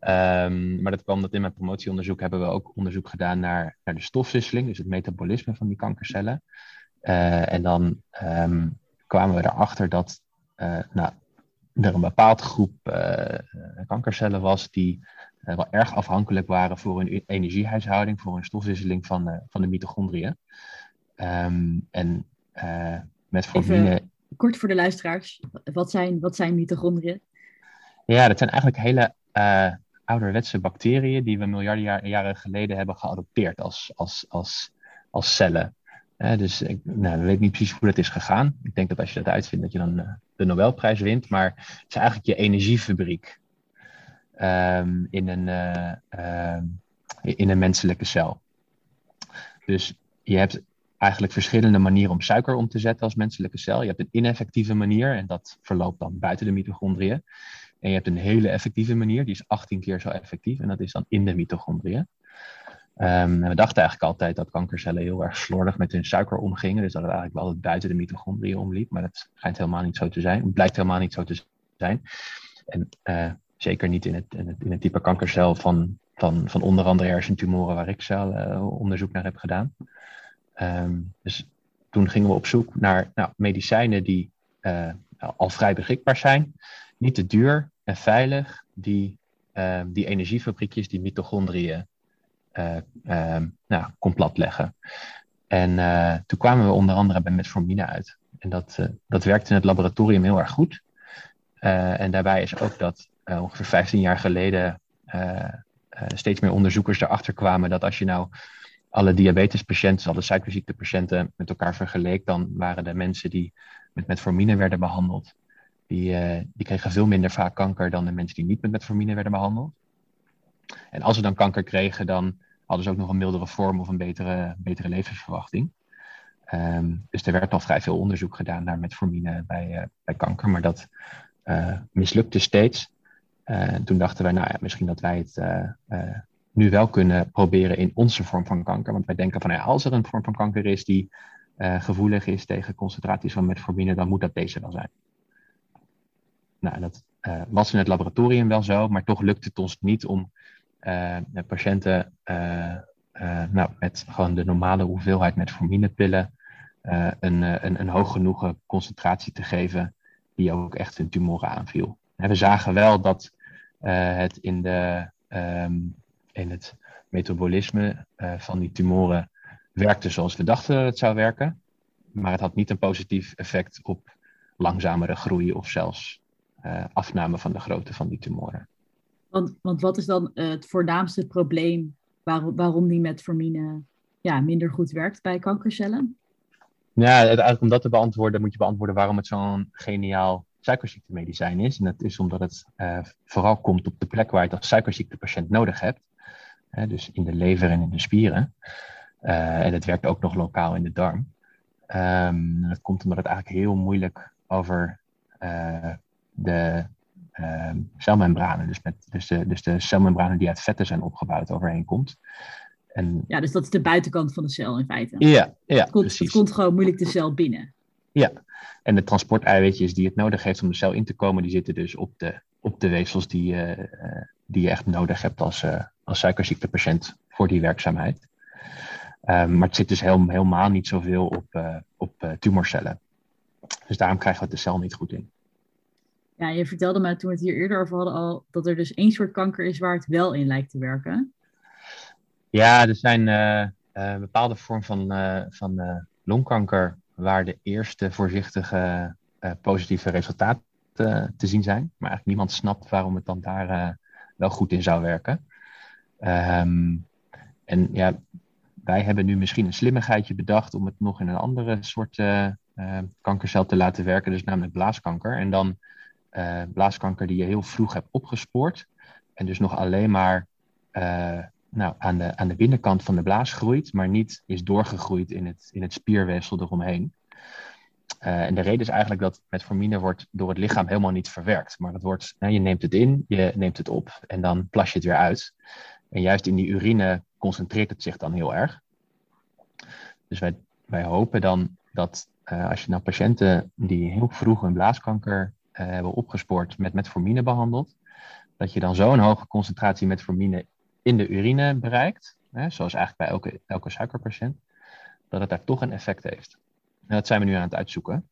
Speaker 2: Um, maar dat kwam dat in mijn promotieonderzoek hebben we ook onderzoek gedaan naar, naar de stofwisseling, dus het metabolisme van die kankercellen. Uh, en dan um, kwamen we erachter dat nou, er een bepaald groep kankercellen was die wel erg afhankelijk waren voor hun e-, energiehuishouding, voor hun stofwisseling van, van de mitochondriën. Um, en uh, metformine. Even
Speaker 1: kort voor de luisteraars, wat zijn, wat zijn mitochondriën?
Speaker 2: Ja, dat zijn eigenlijk hele ouderwetse bacteriën die we miljarden jaar, jaren geleden hebben geadopteerd als, als, als, als cellen. Dus ik nou, weet niet precies hoe dat is gegaan. Ik denk dat als je dat uitvindt, dat je dan uh, de Nobelprijs wint. Maar het is eigenlijk je energiefabriek um, in, een, uh, in een menselijke cel. Dus je hebt eigenlijk verschillende manieren om suiker om te zetten als menselijke cel. Je hebt een ineffectieve manier en dat verloopt dan buiten de mitochondriën. En je hebt een hele effectieve manier, die is 18 keer zo effectief en dat is dan in de mitochondriën. Um, we dachten eigenlijk altijd dat kankercellen heel erg slordig met hun suiker omgingen, dus dat het eigenlijk wel buiten de mitochondriën omliep, maar dat schijnt helemaal niet zo te zijn. Het blijkt helemaal niet zo te zijn. En uh, zeker niet in het, in het, in het type kankercel van, van, van onder andere hersentumoren waar ik zelf uh, onderzoek naar heb gedaan. Um, dus toen gingen we op zoek naar nou, medicijnen die uh, al vrij beschikbaar zijn, niet te duur en veilig, die uh, die energiefabriekjes, die mitochondriën, uh, nou, kon platleggen. En toen kwamen we onder andere bij metformine uit. En dat, dat werkte in het laboratorium heel erg goed. en daarbij is ook dat ongeveer 15 jaar geleden steeds meer onderzoekers erachter kwamen dat als je nou alle diabetespatiënten, alle suikerziektepatiënten met elkaar vergeleek, dan waren de mensen die met metformine werden behandeld, die, die kregen veel minder vaak kanker dan de mensen die niet met metformine werden behandeld. en als ze dan kanker kregen, dan hadden ze ook nog een mildere vorm of een betere, betere levensverwachting. Ehm, dus er werd al vrij veel onderzoek gedaan naar metformine bij, bij kanker, maar dat mislukte steeds. Uh, toen dachten wij, nou ja, misschien dat wij het nu wel kunnen proberen in onze vorm van kanker. Want wij denken van, ja, als er een vorm van kanker is die gevoelig is tegen concentraties van metformine, dan moet dat deze wel zijn. Nou, dat was in het laboratorium wel zo, maar toch lukt het ons niet om patiënten nou, met gewoon de normale hoeveelheid metforminepillen een, een, een hoog genoeg concentratie te geven die ook echt hun tumoren aanviel. We zagen wel dat het in, de, um, in het metabolisme uh, van die tumoren werkte zoals we dachten dat het zou werken. Maar het had niet een positief effect op langzamere groei of zelfs afname van de grootte van die tumoren.
Speaker 1: Want, want wat is dan het voornaamste probleem waarom, waarom die metformine ja, minder goed werkt bij kankercellen?
Speaker 2: Ja, eigenlijk om dat te beantwoorden moet je beantwoorden waarom het zo'n geniaal suikerziektemedicijn is. En dat is omdat het uh, vooral komt op de plek waar je het als suikerziektepatiënt nodig hebt. Dus in de lever en in de spieren. Uh, en het werkt ook nog lokaal in de darm. Um, dat komt omdat het eigenlijk heel moeilijk over de ehm, celmembranen, dus, met, dus, de, dus de celmembranen die uit vetten zijn opgebouwd, overheen komt.
Speaker 1: En, ja, dus dat is de buitenkant van de cel in feite.
Speaker 2: Ja, ja
Speaker 1: het komt,
Speaker 2: precies.
Speaker 1: Het komt gewoon moeilijk de cel binnen.
Speaker 2: Ja, en de transporteiwitjes die het nodig heeft om de cel in te komen, die zitten dus op de, op de weefsels die, uh, die je echt nodig hebt als, uh, als suikerziektepatiënt voor die werkzaamheid. Um, maar het zit dus heel, helemaal niet zoveel op, uh, op tumorcellen. Dus daarom krijgen we het de cel niet goed in.
Speaker 1: Ja, je vertelde me toen we het hier eerder over hadden al dat er dus één soort kanker is waar het wel in lijkt te werken.
Speaker 2: Ja, er zijn uh, bepaalde vormen van, uh, van longkanker waar de eerste voorzichtige positieve resultaten te zien zijn. Maar eigenlijk niemand snapt waarom het dan daar wel goed in zou werken. Um, en ja, wij hebben nu misschien een slimmigheidje bedacht om het nog in een andere soort kankercel te laten werken, dus namelijk blaaskanker. En dan blaaskanker die je heel vroeg hebt opgespoord en dus nog alleen maar nou, aan, de, aan de binnenkant van de blaas groeit, maar niet is doorgegroeid in het, in het spierweefsel eromheen. Uh, en de reden is eigenlijk dat metformine wordt door het lichaam helemaal niet verwerkt. Maar dat wordt, nou, je neemt het in, je neemt het op en dan plas je het weer uit. En juist in die urine concentreert het zich dan heel erg. Dus wij, wij hopen dan dat uh, als je nou patiënten die heel vroeg een blaaskanker uh, hebben opgespoord met metformine behandelt, dat je dan zo'n hoge concentratie metformine in de urine bereikt, hè, zoals eigenlijk bij elke, elke suikerpatiënt, dat het daar toch een effect heeft. En dat zijn we nu aan het uitzoeken.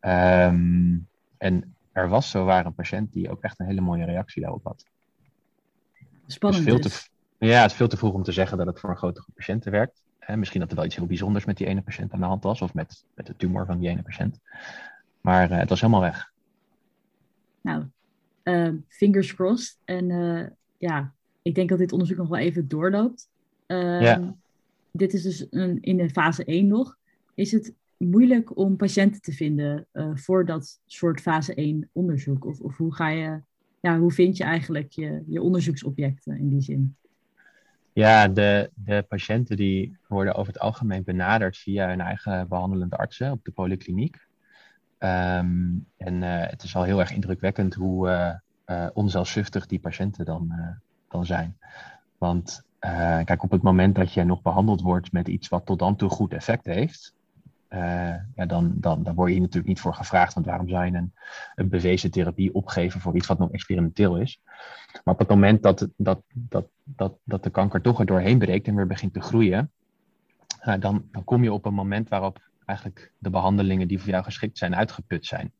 Speaker 2: Um, en er was zo waar een patiënt die ook echt een hele mooie reactie daarop had.
Speaker 1: Spannend.
Speaker 2: Dus veel te, ja, het is veel te vroeg om te zeggen dat het voor een grote groep patiënten werkt. Hè, misschien dat er wel iets heel bijzonders met die ene patiënt aan de hand was, of met, met de tumor van die ene patiënt. Maar uh, het was helemaal weg.
Speaker 1: Nou, uh, fingers crossed. En uh, ja, ik denk dat dit onderzoek nog wel even doorloopt. Uh, ja. Dit is dus een, in de fase 1 nog. Is het moeilijk om patiënten te vinden uh, voor dat soort fase 1 onderzoek? Of, of hoe, ga je, ja, hoe vind je eigenlijk je, je onderzoeksobjecten in die zin?
Speaker 2: Ja, de, de patiënten die worden over het algemeen benaderd via hun eigen behandelende artsen op de polykliniek. Um, en uh, het is al heel erg indrukwekkend hoe uh, onzelfzuchtig die patiënten dan, zijn. Want uh, kijk, op het moment dat je nog behandeld wordt met iets wat tot dan toe goed effect heeft, uh, ja, dan, dan, dan word je natuurlijk niet voor gevraagd. Want waarom zou je een, bewezen therapie opgeven voor iets wat nog experimenteel is? Maar op het moment dat, dat, dat, dat, dat de kanker toch er doorheen breekt en weer begint te groeien, uh, dan, dan kom je op een moment waarop eigenlijk de behandelingen die voor jou geschikt zijn uitgeput zijn.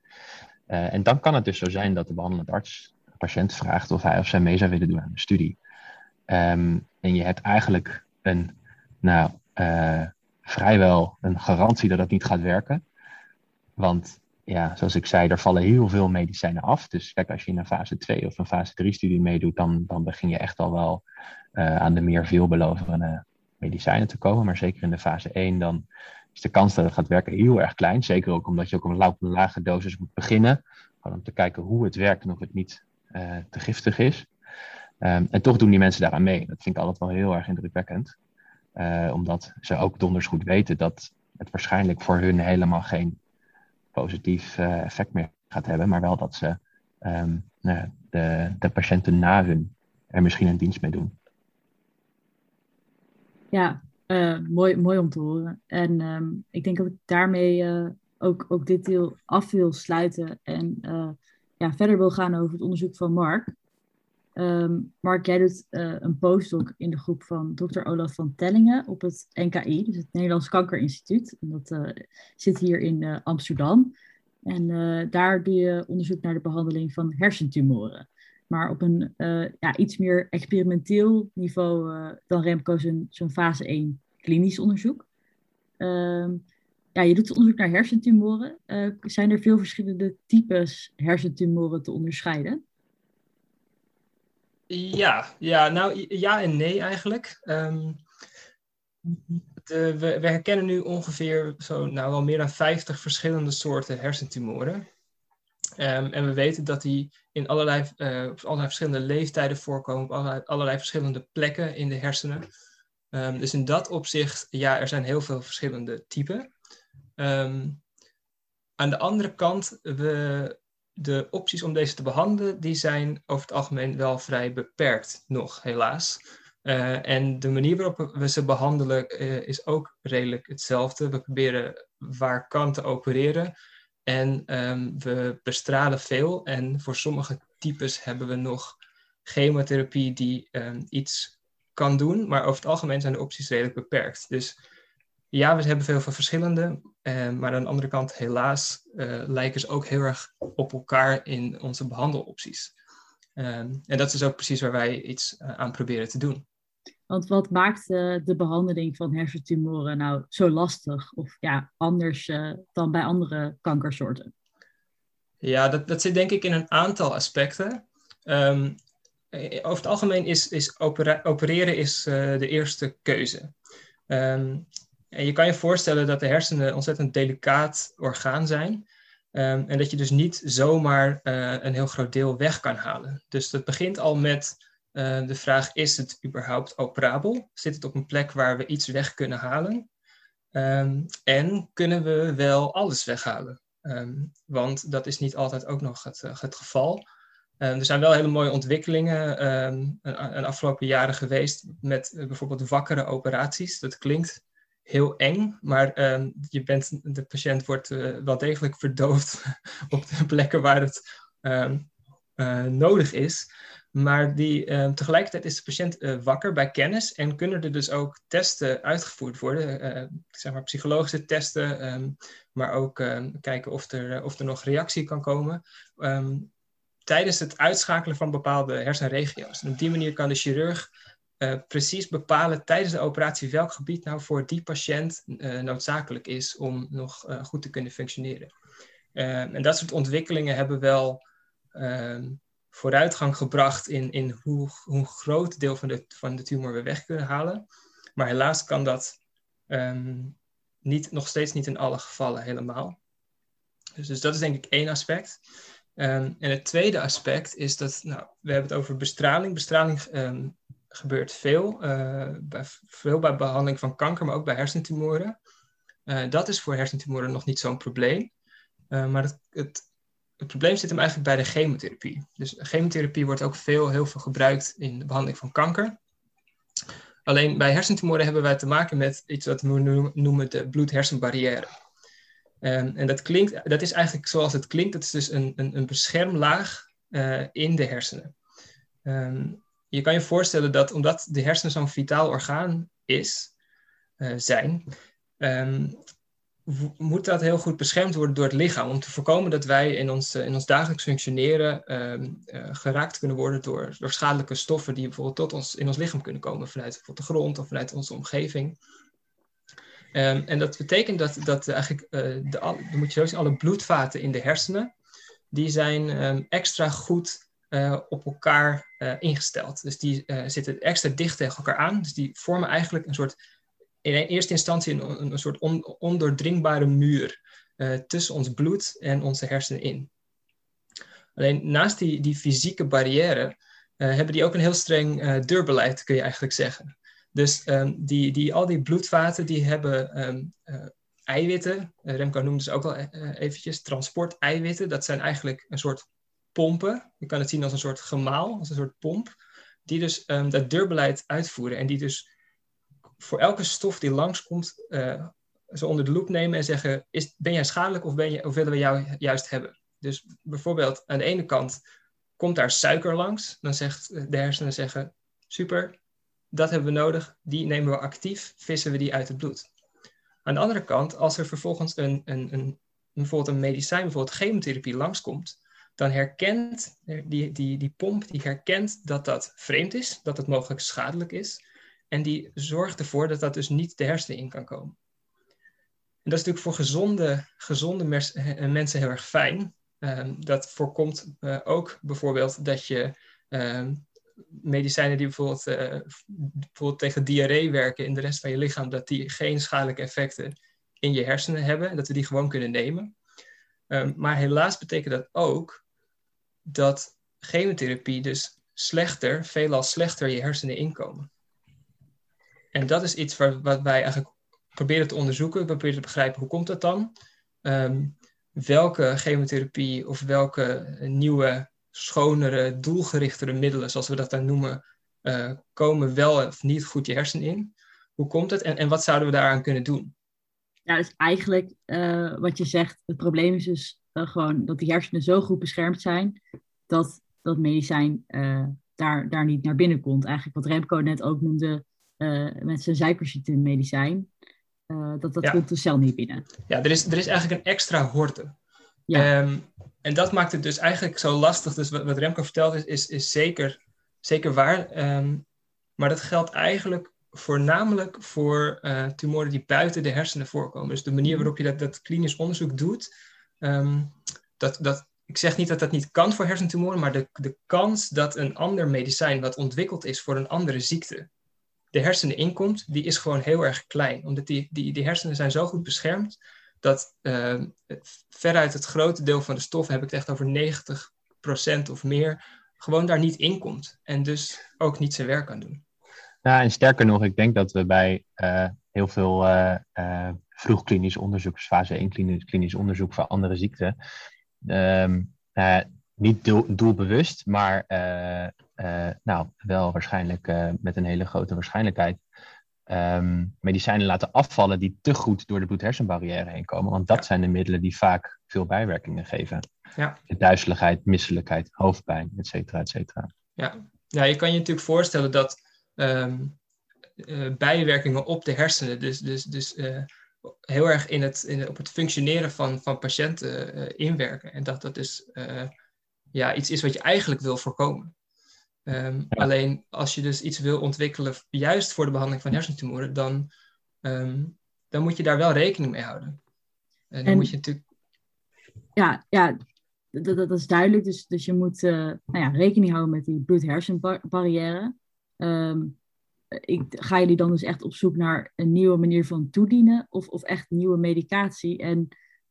Speaker 2: en dan kan het dus zo zijn dat de behandelend arts patiënt vraagt of hij of zij mee zou willen doen aan de studie. Um, en je hebt eigenlijk een, nou, uh, vrijwel een garantie dat het niet gaat werken. Want ja, zoals ik zei, er vallen heel veel medicijnen af. Dus kijk, als je in een fase 2 of een fase 3 studie meedoet, dan, dan begin je echt al wel uh, aan de meer veelbelovende medicijnen te komen. Maar zeker in de fase 1, dan is de kans dat het gaat werken heel erg klein. Zeker ook omdat je ook een lage dosis moet beginnen. Gewoon om te kijken hoe het werkt en of het niet uh, te giftig is. Ehm, en toch doen die mensen daaraan mee. Dat vind ik altijd wel heel erg indrukwekkend. Uh, omdat ze ook donders goed weten dat het waarschijnlijk voor hun helemaal geen positief uh, effect meer gaat hebben. Maar wel dat ze um, nou, de, de patiënten na hun er misschien een dienst mee doen.
Speaker 1: Ja, mooi, mooi om te horen. En um, ik denk dat ik daarmee ook, ook dit deel af wil sluiten en ja, verder wil gaan over het onderzoek van Mark. Um, Mark, jij doet een postdoc in de groep van Dr. Olaf van Tellingen op het NKI, dus het Nederlands Kankerinstituut. En dat zit hier in Amsterdam. En daar doe je onderzoek naar de behandeling van hersentumoren maar op een ja, iets meer experimenteel niveau dan Remco zijn, fase 1 klinisch onderzoek. Uh, ja, je doet onderzoek naar hersentumoren. Uh, zijn er veel verschillende types hersentumoren te onderscheiden?
Speaker 4: Ja, ja nou ja en nee eigenlijk. Um, de, we, herkennen nu ongeveer zo, nou, wel meer dan 50 verschillende soorten hersentumoren. Um, en we weten dat die in allerlei, uh, allerlei verschillende leeftijden voorkomen, op allerlei, allerlei verschillende plekken in de hersenen. Um, dus in dat opzicht, ja, er zijn heel veel verschillende typen. Um, aan de andere kant, we, de opties om deze te behandelen, die zijn over het algemeen wel vrij beperkt nog, helaas. Uh, en de manier waarop we ze behandelen uh, is ook redelijk hetzelfde. We proberen waar kan te opereren. En um, we bestralen veel. En voor sommige types hebben we nog chemotherapie die um, iets kan doen. Maar over het algemeen zijn de opties redelijk beperkt. Dus ja, we hebben veel van verschillende. Uh, maar aan de andere kant, helaas, uh, lijken ze ook heel erg op elkaar in onze behandelopties. Um, en dat is ook precies waar wij iets uh, aan proberen te doen.
Speaker 1: Want wat maakt uh, de behandeling van hersentumoren nou zo lastig of ja, anders uh, dan bij andere kankersoorten?
Speaker 4: Ja, dat, dat zit denk ik in een aantal aspecten. Um, over het algemeen is, is opera opereren is, de eerste keuze. Um, en je kan je voorstellen dat de hersenen een ontzettend delicaat orgaan zijn. Um, en dat je dus niet zomaar een heel groot deel weg kan halen. Dus dat begint al met uh, de vraag, is het überhaupt operabel? Zit het op een plek waar we iets weg kunnen halen? Um, en kunnen we wel alles weghalen? Um, want dat is niet altijd ook nog het, het geval. Um, er zijn wel hele mooie ontwikkelingen een, een, afgelopen jaren geweest met bijvoorbeeld wakkere operaties. Dat klinkt heel eng, maar je bent, de patiënt wordt uh, wel degelijk verdoofd op de plekken waar het uh, nodig is. Maar die, uh, tegelijkertijd is de patiënt uh, wakker bij kennis en kunnen er dus ook testen uitgevoerd worden. Zeg maar psychologische testen, maar ook ehm, kijken of er, of er nog reactie kan komen. Tijdens het uitschakelen van bepaalde hersenregio's. En op die manier kan de chirurg precies bepalen tijdens de operatie welk gebied nou voor die patiënt noodzakelijk is om nog goed te kunnen functioneren. en dat soort ontwikkelingen hebben wel vooruitgang gebracht in, in hoe, hoe groot deel van de, van de tumor we weg kunnen halen. Maar helaas kan dat um, niet, nog steeds niet in alle gevallen helemaal. Dus, dus dat is denk ik één aspect. En het tweede aspect is dat, nou, we hebben het over bestraling. Bestraling gebeurt veel, uh, bij, veel bij behandeling van kanker, maar ook bij hersentumoren. Uh, dat is voor hersentumoren nog niet zo'n probleem. Uh, maar het, het probleem zit hem eigenlijk bij de chemotherapie. Dus chemotherapie wordt ook veel, heel veel gebruikt in de behandeling van kanker. Alleen bij hersentumoren hebben wij te maken met iets wat we noemen de bloed-hersenbarrière. Um, en dat, klinkt, dat is eigenlijk zoals het klinkt, dat is dus een, een, een beschermlaag in de hersenen. Um, je kan je voorstellen dat omdat de hersenen zo'n vitaal orgaan is, uh, zijn, um, moet dat heel goed beschermd worden door het lichaam. Om te voorkomen dat wij in ons, in ons dagelijks functioneren uh, uh, geraakt kunnen worden door, door schadelijke stoffen die bijvoorbeeld tot ons in ons lichaam kunnen komen. Vanuit bijvoorbeeld de grond of vanuit onze omgeving. Um, en dat betekent dat, dat eigenlijk, de, dan moet je zo zien, alle bloedvaten in de hersenen, die zijn extra goed op elkaar ingesteld. Dus die zitten extra dicht tegen elkaar aan. Dus die vormen eigenlijk een soort in eerste instantie een, een soort on, ondoordringbare muur uh, tussen ons bloed en onze hersenen in. Alleen naast die, die fysieke barrière hebben die ook een heel streng deurbeleid, kun je eigenlijk zeggen. Dus ehm, die, die, al die bloedvaten die hebben um, eiwitten. Remco noemde ze ook al eventjes transport-eiwitten. Dat zijn eigenlijk een soort pompen. Je kan het zien als een soort gemaal, als een soort pomp. Die dus um, dat deurbeleid uitvoeren. En die dus voor elke stof die langskomt, uh, ze onder de loep nemen en zeggen: is, Ben jij schadelijk of, ben willen we jou juist hebben? Dus bijvoorbeeld aan de ene kant komt daar suiker langs. Dan zegt de hersenen zeggen: Super, dat hebben we nodig. Die nemen we actief, vissen we die uit het bloed. Aan de andere kant, als er vervolgens een, een, een, bijvoorbeeld een medicijn, bijvoorbeeld chemotherapie langskomt, dan herkent die, die, die pomp die herkent dat dat vreemd is, dat het mogelijk schadelijk is. En die zorgt ervoor dat dat dus niet de hersenen in kan komen. En dat is natuurlijk voor gezonde, gezonde mensen heel erg fijn. Um, dat voorkomt uh, ook bijvoorbeeld dat je um, medicijnen die bijvoorbeeld, uh, bijvoorbeeld tegen diarree werken in de rest van je lichaam, dat die geen schadelijke effecten in je hersenen hebben en dat we die gewoon kunnen nemen. Um, maar helaas betekent dat ook dat chemotherapie dus slechter, veelal slechter je hersenen inkomen. En dat is iets waar, wat wij eigenlijk proberen te onderzoeken. We proberen te begrijpen hoe komt dat dan? Um, welke chemotherapie of welke nieuwe, schonere, doelgerichtere middelen, zoals we dat dan noemen, uh, komen wel of niet goed je hersenen in? Hoe komt het en, en wat zouden we daaraan kunnen doen?
Speaker 1: Ja, dus eigenlijk uh, wat je zegt, het probleem is dus uh, gewoon dat die hersenen zo goed beschermd zijn dat dat medicijn daar, daar niet naar binnen komt. Eigenlijk wat Remco net ook noemde, uh, met zijn suikerziekte medicijn. Uh, dat dat komt de cel niet binnen.
Speaker 4: Ja, er is, er is eigenlijk een extra hoorde. Ja. Um, en dat maakt het dus eigenlijk zo lastig. Dus wat, wat Remco vertelt is, is, is zeker, zeker waar. Um, maar dat geldt eigenlijk voornamelijk voor uh, tumoren die buiten de hersenen voorkomen. Dus de manier mhm. waarop je dat, dat klinisch onderzoek doet, um, dat, dat, ik zeg niet dat dat niet kan voor hersentumoren, maar de, de kans dat een ander medicijn wat ontwikkeld is voor een andere ziekte, de hersenen inkomt, die is gewoon heel erg klein. Omdat die, die, die hersenen zijn zo goed beschermd dat uh, veruit het grote deel van de stof, heb ik het echt over 90% of meer, gewoon daar niet inkomt. En dus ook niet zijn werk kan doen.
Speaker 2: Ja, en sterker nog, ik denk dat we bij uh, heel veel uh, uh, vroeg klinisch onderzoek, fase 1 klinisch, klinisch onderzoek voor andere ziekten, um, niet doel, doelbewust, maar nou, wel waarschijnlijk met een hele grote waarschijnlijkheid um, medicijnen laten afvallen die te goed door de bloed-hersenbarrière heen komen. Want dat zijn de middelen die vaak veel bijwerkingen geven. Ja. Duizeligheid, misselijkheid, hoofdpijn, et cetera, et cetera.
Speaker 4: Ja. ja, je kan je natuurlijk voorstellen dat um, uh, bijwerkingen op de hersenen, dus, dus, dus heel erg in het, in, op het functioneren van, van patiënten inwerken. En dat dat dus ja, iets is wat je eigenlijk wil voorkomen. Um, Alleen als je dus iets wil ontwikkelen, juist voor de behandeling van hersentumoren, dan, um, dan moet je daar wel rekening mee houden. En dan moet je natuurlijk.
Speaker 1: Ja, ja dat, dat, is duidelijk. Dus, dus je moet uh, nou ja, rekening houden met die bloed-hersenbarrière. Um, ik, ga jullie dan dus echt op zoek naar een nieuwe manier van toedienen of, of echt nieuwe medicatie? En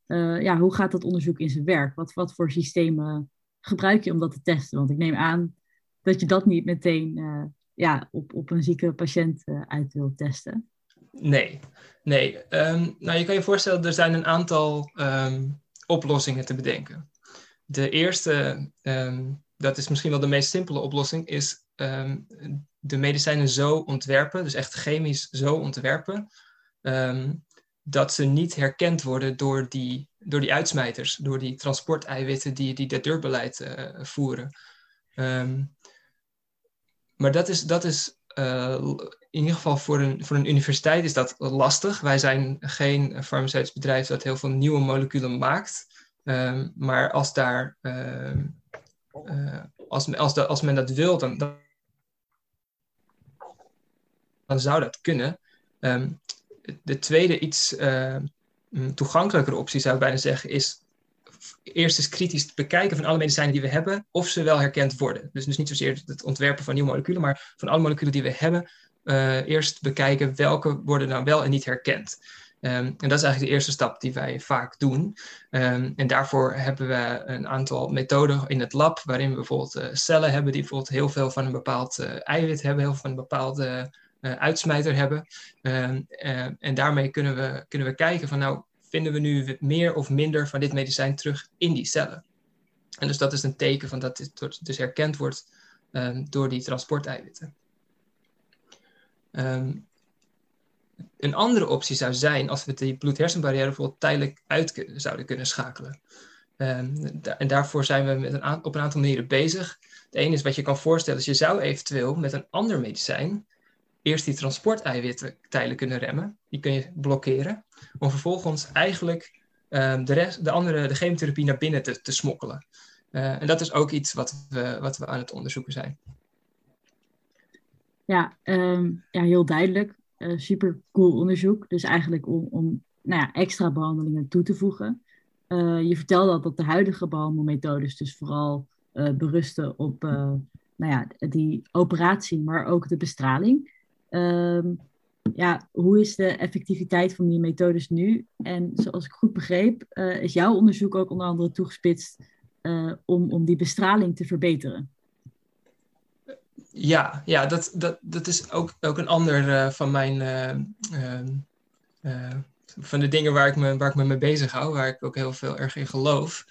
Speaker 1: uh, ja, hoe gaat dat onderzoek in zijn werk? Wat, wat voor systemen gebruik je om dat te testen? Want ik neem aan dat je dat niet meteen uh, ja, op, op een zieke patiënt uit wilt testen?
Speaker 4: Nee, nee. Um, nou, je kan je voorstellen, er zijn een aantal um, oplossingen te bedenken. De eerste, um, dat is misschien wel de meest simpele oplossing, is de medicijnen zo ontwerpen, dus echt chemisch zo ontwerpen, dat ze niet herkend worden door die, door die uitsmijters, door die transporteiwitten die, die dat deurbeleid uh, voeren. Um, maar dat is, dat is uh, in ieder geval voor een, voor een universiteit is dat lastig. Wij zijn geen farmaceutisch bedrijf dat heel veel nieuwe moleculen maakt. Um, maar als, daar, uh, als, als, als men dat wil, dan, dan zou dat kunnen. Um, de tweede, iets toegankelijkere optie zou ik bijna zeggen, is eerst eens kritisch bekijken van alle medicijnen die we hebben, of ze wel herkend worden. Dus, dus niet zozeer het ontwerpen van nieuwe moleculen, maar van alle moleculen die we hebben, uh, eerst bekijken welke worden nou wel en niet herkend. Ehm, en dat is eigenlijk de eerste stap die wij vaak doen. Ehm, en daarvoor hebben we een aantal methoden in het lab, waarin we bijvoorbeeld uh, cellen hebben die bijvoorbeeld heel veel van een bepaald uh, eiwit hebben, heel veel van een bepaalde uh, uitsmijter hebben. Ehm, en daarmee kunnen we, kunnen we kijken van nou, vinden we nu meer of minder van dit medicijn terug in die cellen. En dus dat is een teken van dat dit dus herkend wordt door die transporteiwitten. Um, een andere optie zou zijn als we die bloed-hersenbarrière bijvoorbeeld tijdelijk uit zouden kunnen schakelen. En daarvoor zijn we met een op een aantal manieren bezig. De ene is wat je kan voorstellen, is je zou eventueel met een ander medicijn eerst die transporteiwitten tijdelijk kunnen remmen. Die kun je blokkeren. Om vervolgens eigenlijk um, de, rest, de andere, de chemotherapie naar binnen te, te smokkelen. Uh, en dat is ook iets wat we, wat we aan het onderzoeken zijn.
Speaker 1: Ja, um, ja heel duidelijk. Uh, super cool onderzoek. Dus eigenlijk om, om nou ja, extra behandelingen toe te voegen. Uh, je vertelde al dat de huidige behandelmethodes dus vooral berusten op nou ja, die operatie, maar ook de bestraling. Ehm, ja, hoe is de effectiviteit van die methodes nu? En zoals ik goed begreep, is jouw onderzoek ook onder andere toegespitst om, om die bestraling te verbeteren.
Speaker 4: Ja, ja dat, dat, dat is ook, ook een ander uh, van mijn. Uh, van de dingen waar ik, me, waar ik me mee bezig hou, waar ik ook heel veel erg in geloof.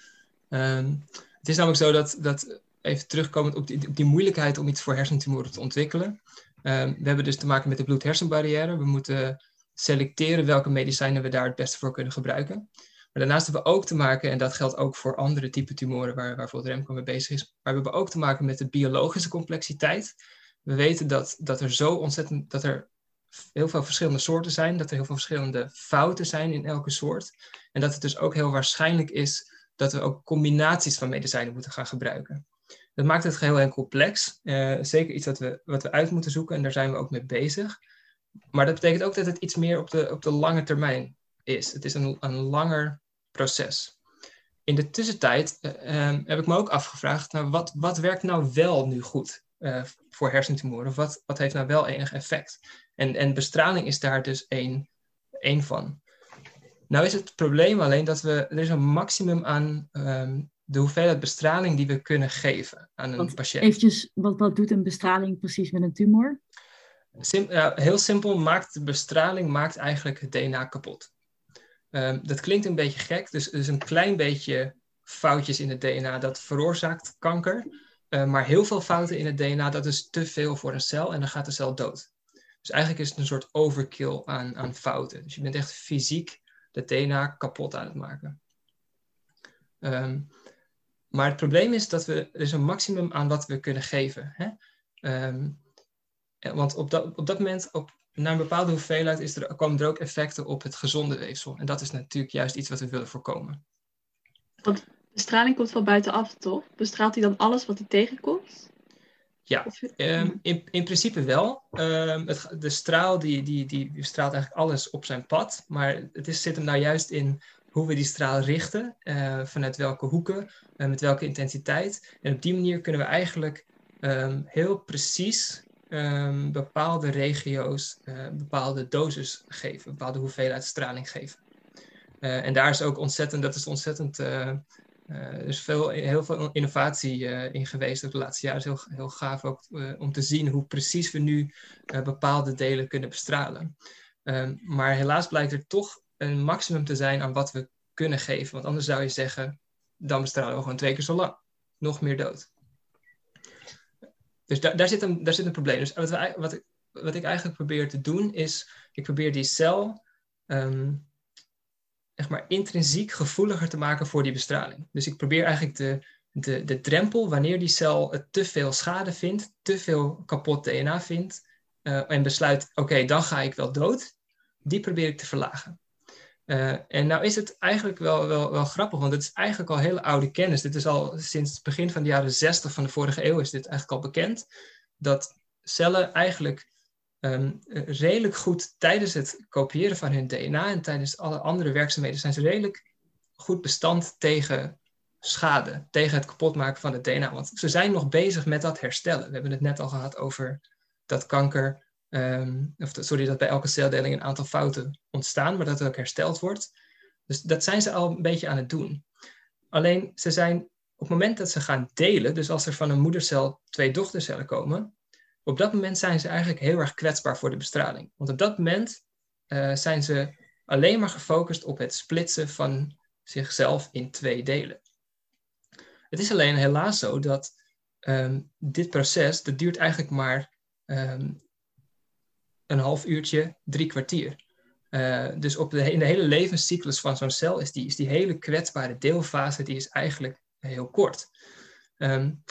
Speaker 4: Um, het is namelijk zo dat, dat even terugkomend op die, op die moeilijkheid om iets voor hersentumoren te ontwikkelen. Um, we hebben dus te maken met de bloed-hersenbarrière. We moeten selecteren welke medicijnen we daar het beste voor kunnen gebruiken. Maar daarnaast hebben we ook te maken, en dat geldt ook voor andere type tumoren waar, waar bijvoorbeeld Remco mee bezig is, maar we hebben ook te maken met de biologische complexiteit. We weten dat, dat er zo ontzettend, dat er heel veel verschillende soorten zijn, dat er heel veel verschillende fouten zijn in elke soort. En dat het dus ook heel waarschijnlijk is dat we ook combinaties van medicijnen moeten gaan gebruiken. Dat maakt het geheel en complex. Uh, zeker iets wat we, wat we uit moeten zoeken en daar zijn we ook mee bezig. Maar dat betekent ook dat het iets meer op de, op de lange termijn is. Het is een, een langer proces. In de tussentijd uh, heb ik me ook afgevraagd, nou, wat, wat werkt nou wel nu goed uh, voor hersentumoren? Wat, wat heeft nou wel enig effect? En, en bestraling is daar dus één, één van. Nou is het probleem alleen dat we, er is een maximum aan um, de hoeveelheid bestraling die we kunnen geven aan een
Speaker 1: wat,
Speaker 4: patiënt.
Speaker 1: Eventjes, wat, wat doet een bestraling precies met een tumor?
Speaker 4: Sim, uh, heel simpel maakt de bestraling maakt eigenlijk het DNA kapot. Um, dat klinkt een beetje gek, dus, dus een klein beetje foutjes in het DNA, dat veroorzaakt kanker. Uh, maar heel veel fouten in het DNA, dat is te veel voor een cel en dan gaat de cel dood. Dus eigenlijk is het een soort overkill aan, aan fouten. Dus je bent echt fysiek het DNA kapot aan het maken. Um, maar het probleem is dat we, er is een maximum aan wat we kunnen geven. Hè? Um, want op dat, op dat moment, op na een bepaalde hoeveelheid is er, komen er ook effecten op het gezonde weefsel. En dat is natuurlijk juist iets wat we willen voorkomen.
Speaker 3: Want bestraling komt van buitenaf, toch? Bestraalt hij dan alles wat hij tegenkomt?
Speaker 4: Ja, um, in, in principe wel. Um, het, de straal die, die, die, die, straalt eigenlijk alles op zijn pad. Maar het is, zit hem nou juist in hoe we die straal richten. Uh, vanuit welke hoeken, uh, met welke intensiteit. En op die manier kunnen we eigenlijk um, heel precies um, bepaalde regio's uh, bepaalde dosis geven, bepaalde hoeveelheid straling geven. En daar is ook ontzettend, dat is ontzettend, er is veel, heel veel innovatie in geweest de laatste jaren. Is heel, heel gaaf ook om te zien hoe precies we nu bepaalde delen kunnen bestralen. Um, maar helaas blijkt er toch een maximum te zijn aan wat we kunnen geven. Want anders zou je zeggen, dan bestralen we gewoon twee keer zo lang. Nog meer dood. Dus daar, zit een, daar zit een probleem. Dus wat, we, wat, ik, wat ik eigenlijk probeer te doen is, ik probeer die cel um, maar intrinsiek gevoeliger te maken voor die bestraling. Dus ik probeer eigenlijk de, de, de drempel, wanneer die cel te veel schade vindt, te veel kapot DNA vindt, uh, en besluit, oké, dan ga ik wel dood, die probeer ik te verlagen. Uh, en nou is het eigenlijk wel, wel, wel grappig, want het is eigenlijk al hele oude kennis. Dit is al sinds het begin van de jaren 60 van de vorige eeuw is dit eigenlijk al bekend. Dat cellen eigenlijk um, redelijk goed tijdens het kopiëren van hun DNA en tijdens alle andere werkzaamheden zijn ze redelijk goed bestand tegen schade, tegen het kapotmaken van het DNA. Want ze zijn nog bezig met dat herstellen. We hebben het net al gehad over dat kanker ehm, of sorry, dat bij elke celdeling een aantal fouten ontstaan, maar dat het ook hersteld wordt. Dus dat zijn ze al een beetje aan het doen. Alleen ze zijn op het moment dat ze gaan delen, dus als er van een moedercel twee dochtercellen komen, op dat moment zijn ze eigenlijk heel erg kwetsbaar voor de bestraling. Want op dat moment uh, zijn ze alleen maar gefocust op het splitsen van zichzelf in twee delen. Het is alleen helaas zo dat ehm, dit proces, dat duurt eigenlijk maar um, een half uurtje, drie kwartier. Uh, dus op de, in de hele levenscyclus van zo'n cel is die, is die hele kwetsbare deelfase die is eigenlijk heel kort. Um,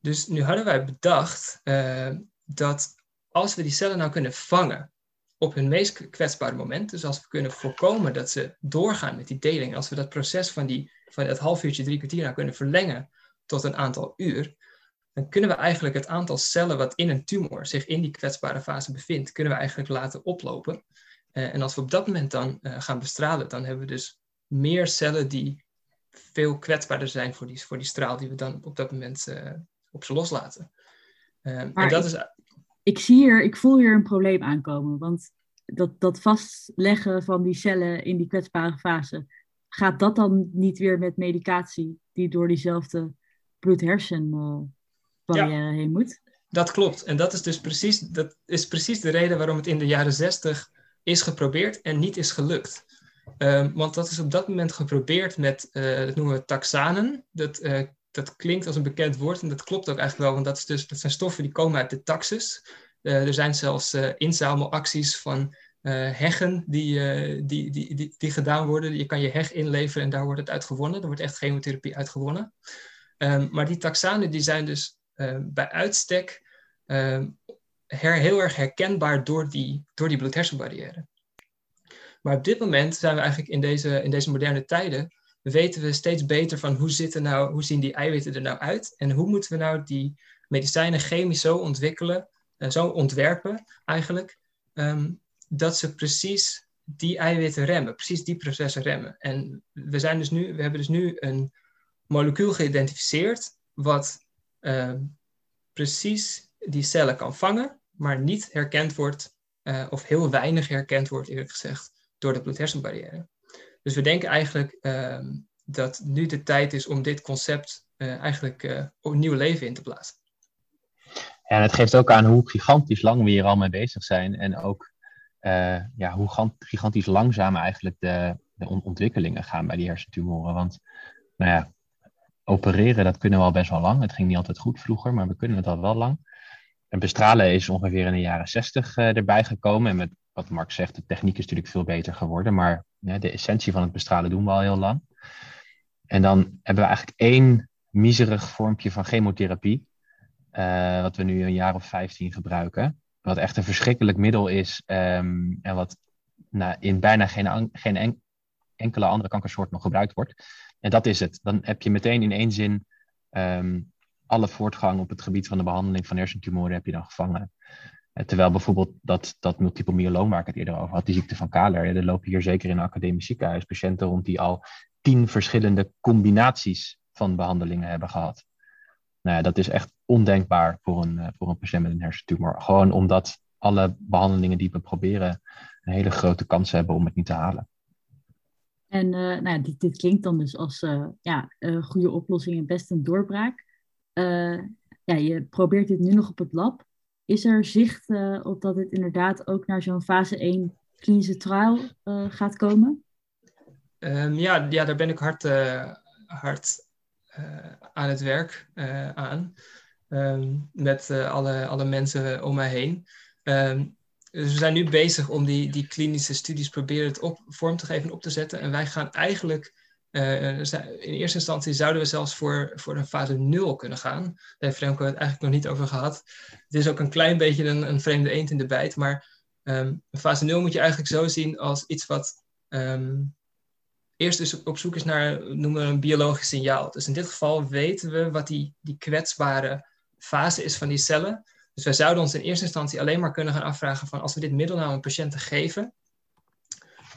Speaker 4: dus nu hadden wij bedacht uh, dat als we die cellen nou kunnen vangen op hun meest kwetsbare moment, dus als we kunnen voorkomen dat ze doorgaan met die deling, als we dat proces van, die, van dat half uurtje, drie kwartier nou kunnen verlengen tot een aantal uur, dan kunnen we eigenlijk het aantal cellen wat in een tumor zich in die kwetsbare fase bevindt, kunnen we eigenlijk laten oplopen. Uh, en als we op dat moment dan uh, gaan bestralen, dan hebben we dus meer cellen die veel kwetsbaarder zijn voor die, voor die straal die we dan op dat moment uh, op ze loslaten. en dat
Speaker 1: is ik zie hier, ik voel hier een probleem aankomen. Want dat, dat vastleggen van die cellen in die kwetsbare fase, gaat dat dan niet weer met medicatie die door diezelfde bloed-hersen-barrière heen moet?
Speaker 4: Dat klopt. En dat is dus precies, dat is precies de reden waarom het in de jaren zestig is geprobeerd en niet is gelukt. Um, want dat is op dat moment geprobeerd met, uh, dat noemen we taxanen. Dat uh, dat klinkt als een bekend woord en dat klopt ook eigenlijk wel, want dat, is dus, dat zijn stoffen die komen uit de taxus. Uh, er zijn zelfs inzamelacties van heggen die, die, die, die, die, gedaan worden. Je kan je heg inleveren en daar wordt het uit gewonnen. Er wordt echt chemotherapie uit gewonnen. Um, maar die taxanen die zijn dus bij uitstek um, her, heel erg herkenbaar door die, door die bloed-hersenbarrière. Maar op dit moment zijn we eigenlijk in deze, in deze moderne tijden weten we steeds beter van hoe, zitten nou, hoe zien die eiwitten er nou uit en hoe moeten we nou die medicijnen chemisch zo ontwikkelen, uh, zo ontwerpen eigenlijk, um, dat ze precies die eiwitten remmen, precies die processen remmen. En we, zijn dus nu, we hebben dus nu een molecuul geïdentificeerd wat uh, precies die cellen kan vangen, maar niet herkend wordt, uh, of heel weinig herkend wordt eerlijk gezegd, door de bloed-hersenbarrière. Dus we denken eigenlijk uh, dat nu de tijd is om dit concept uh, eigenlijk uh, een nieuw leven in te blazen.
Speaker 2: Ja, en het geeft ook aan hoe gigantisch lang we hier al mee bezig zijn. En ook eh, ja, hoe gigantisch langzaam eigenlijk de, de ontwikkelingen gaan bij die hersentumoren. Want nou ja, opereren, dat kunnen we al best wel lang. Het ging niet altijd goed vroeger, maar we kunnen het al wel lang. En bestralen is ongeveer in de jaren zestig erbij gekomen. En met wat Mark zegt, de techniek is natuurlijk veel beter geworden. Maar de essentie van het bestralen doen we al heel lang. En dan hebben we eigenlijk één miserig vormpje van chemotherapie, uh, wat we nu een jaar of 15 gebruiken. Wat echt een verschrikkelijk middel is um, en wat nou, in bijna geen, geen en, enkele andere kankersoort nog gebruikt wordt. En dat is het. Dan heb je meteen in één zin um, alle voortgang op het gebied van de behandeling van hersentumoren heb je dan gevangen. Eh, terwijl bijvoorbeeld dat, dat multiple myeloom waar ik het eerder over had, die ziekte van Kaler, er lopen hier zeker in een academisch ziekenhuis patiënten rond die al tien verschillende combinaties van behandelingen hebben gehad. Nou ja, dat is echt ondenkbaar voor een, eh, voor een patiënt met een hersentumor. Gewoon omdat alle behandelingen die we proberen een hele grote kans hebben om het niet te halen.
Speaker 1: En uh, nou ja, dit, dit, klinkt dan dus als uh, ja, uh, goede oplossing en best een doorbraak. ja, je probeert dit nu nog op het lab. Is er zicht op dat het inderdaad ook naar zo'n fase 1 klinische trial gaat komen?
Speaker 4: Um, ja, ja, daar ben ik hard, hard aan het werk aan. Um, met alle, alle mensen om mij heen. Um, dus we zijn nu bezig om die, die klinische studies proberen het op, vorm te geven en op te zetten. En wij gaan eigenlijk, in eerste instantie zouden we zelfs voor, voor een fase 0 kunnen gaan. Daar heeft Fremco het eigenlijk nog niet over gehad. Het is ook een klein beetje een, een vreemde eend in de bijt. Maar um, fase 0 moet je eigenlijk zo zien als iets wat um, eerst dus op zoek is naar, noemen we een biologisch signaal. Dus in dit geval weten we wat die, die kwetsbare fase is van die cellen. Dus wij zouden ons in eerste instantie alleen maar kunnen gaan afvragen van als we dit middel nou aan patiënten geven,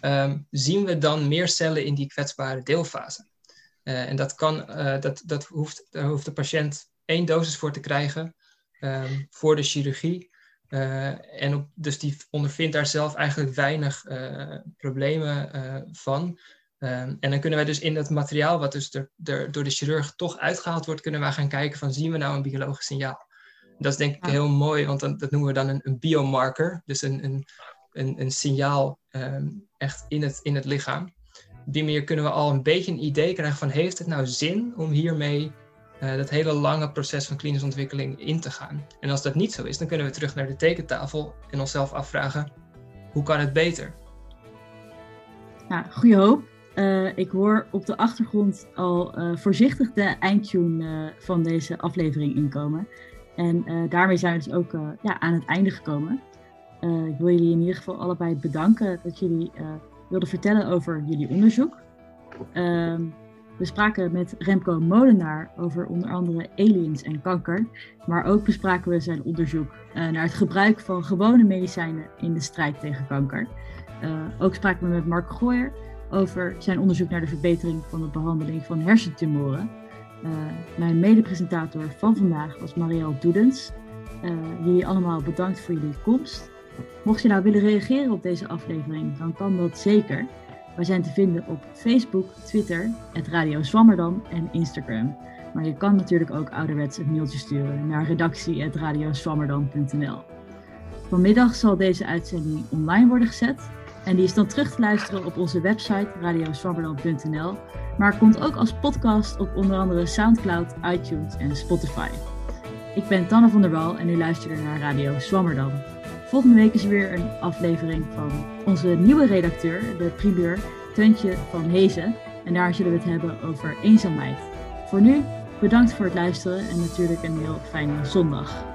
Speaker 4: um, zien we dan meer cellen in die kwetsbare deelfase. Uh, en dat, kan, uh, dat, dat hoeft, daar hoeft de patiënt één dosis voor te krijgen um, voor de chirurgie. en op, dus die ondervindt daar zelf eigenlijk weinig problemen van. Ehm, en dan kunnen wij dus in dat materiaal, wat dus er, door de chirurg toch uitgehaald wordt, kunnen wij gaan kijken van zien we nou een biologisch signaal. Dat is denk ik heel mooi, want dan, dat noemen we dan een, een biomarker, dus een, een, een, een signaal ehm, echt in het, in het lichaam. Op die manier kunnen we al een beetje een idee krijgen van heeft het nou zin om hiermee uh, dat hele lange proces van klinische ontwikkeling in te gaan. En als dat niet zo is, dan kunnen we terug naar de tekentafel en onszelf afvragen hoe kan het beter?
Speaker 1: Nou, goede hoop. Uh, ik hoor op de achtergrond al uh, voorzichtig de eindtune van deze aflevering inkomen. En daarmee zijn we dus ook ja, aan het einde gekomen. ik wil jullie in ieder geval allebei bedanken dat jullie wilden vertellen over jullie onderzoek. Ehm, we spraken met Remco Molenaar over onder andere aliens en kanker. Maar ook bespraken we zijn onderzoek naar het gebruik van gewone medicijnen in de strijd tegen kanker. ook spraken we met Mark Gooyer over zijn onderzoek naar de verbetering van de behandeling van hersentumoren. Uh, mijn medepresentator van vandaag was Marielle Doedens. Uh, jullie allemaal bedankt voor jullie komst. Mocht je nou willen reageren op deze aflevering, dan kan dat zeker. Wij zijn te vinden op Facebook, Twitter, het Radio Zwammerdam en Instagram. Maar je kan natuurlijk ook ouderwets een mailtje sturen naar redactie.radioswammerdam.nl. Vanmiddag zal deze uitzending online worden gezet en die is dan terug te luisteren op onze website radioswabberland.nl. Maar komt ook als podcast op onder andere Soundcloud, iTunes en Spotify. Ik ben Tanne van der Wal en u luistert naar Radio Swammerdam. Volgende week is er weer een aflevering van onze nieuwe redacteur, de primeur Tuntje van Hezen. En daar zullen we het hebben over eenzaamheid. Voor nu, bedankt voor het luisteren en natuurlijk een heel fijne zondag.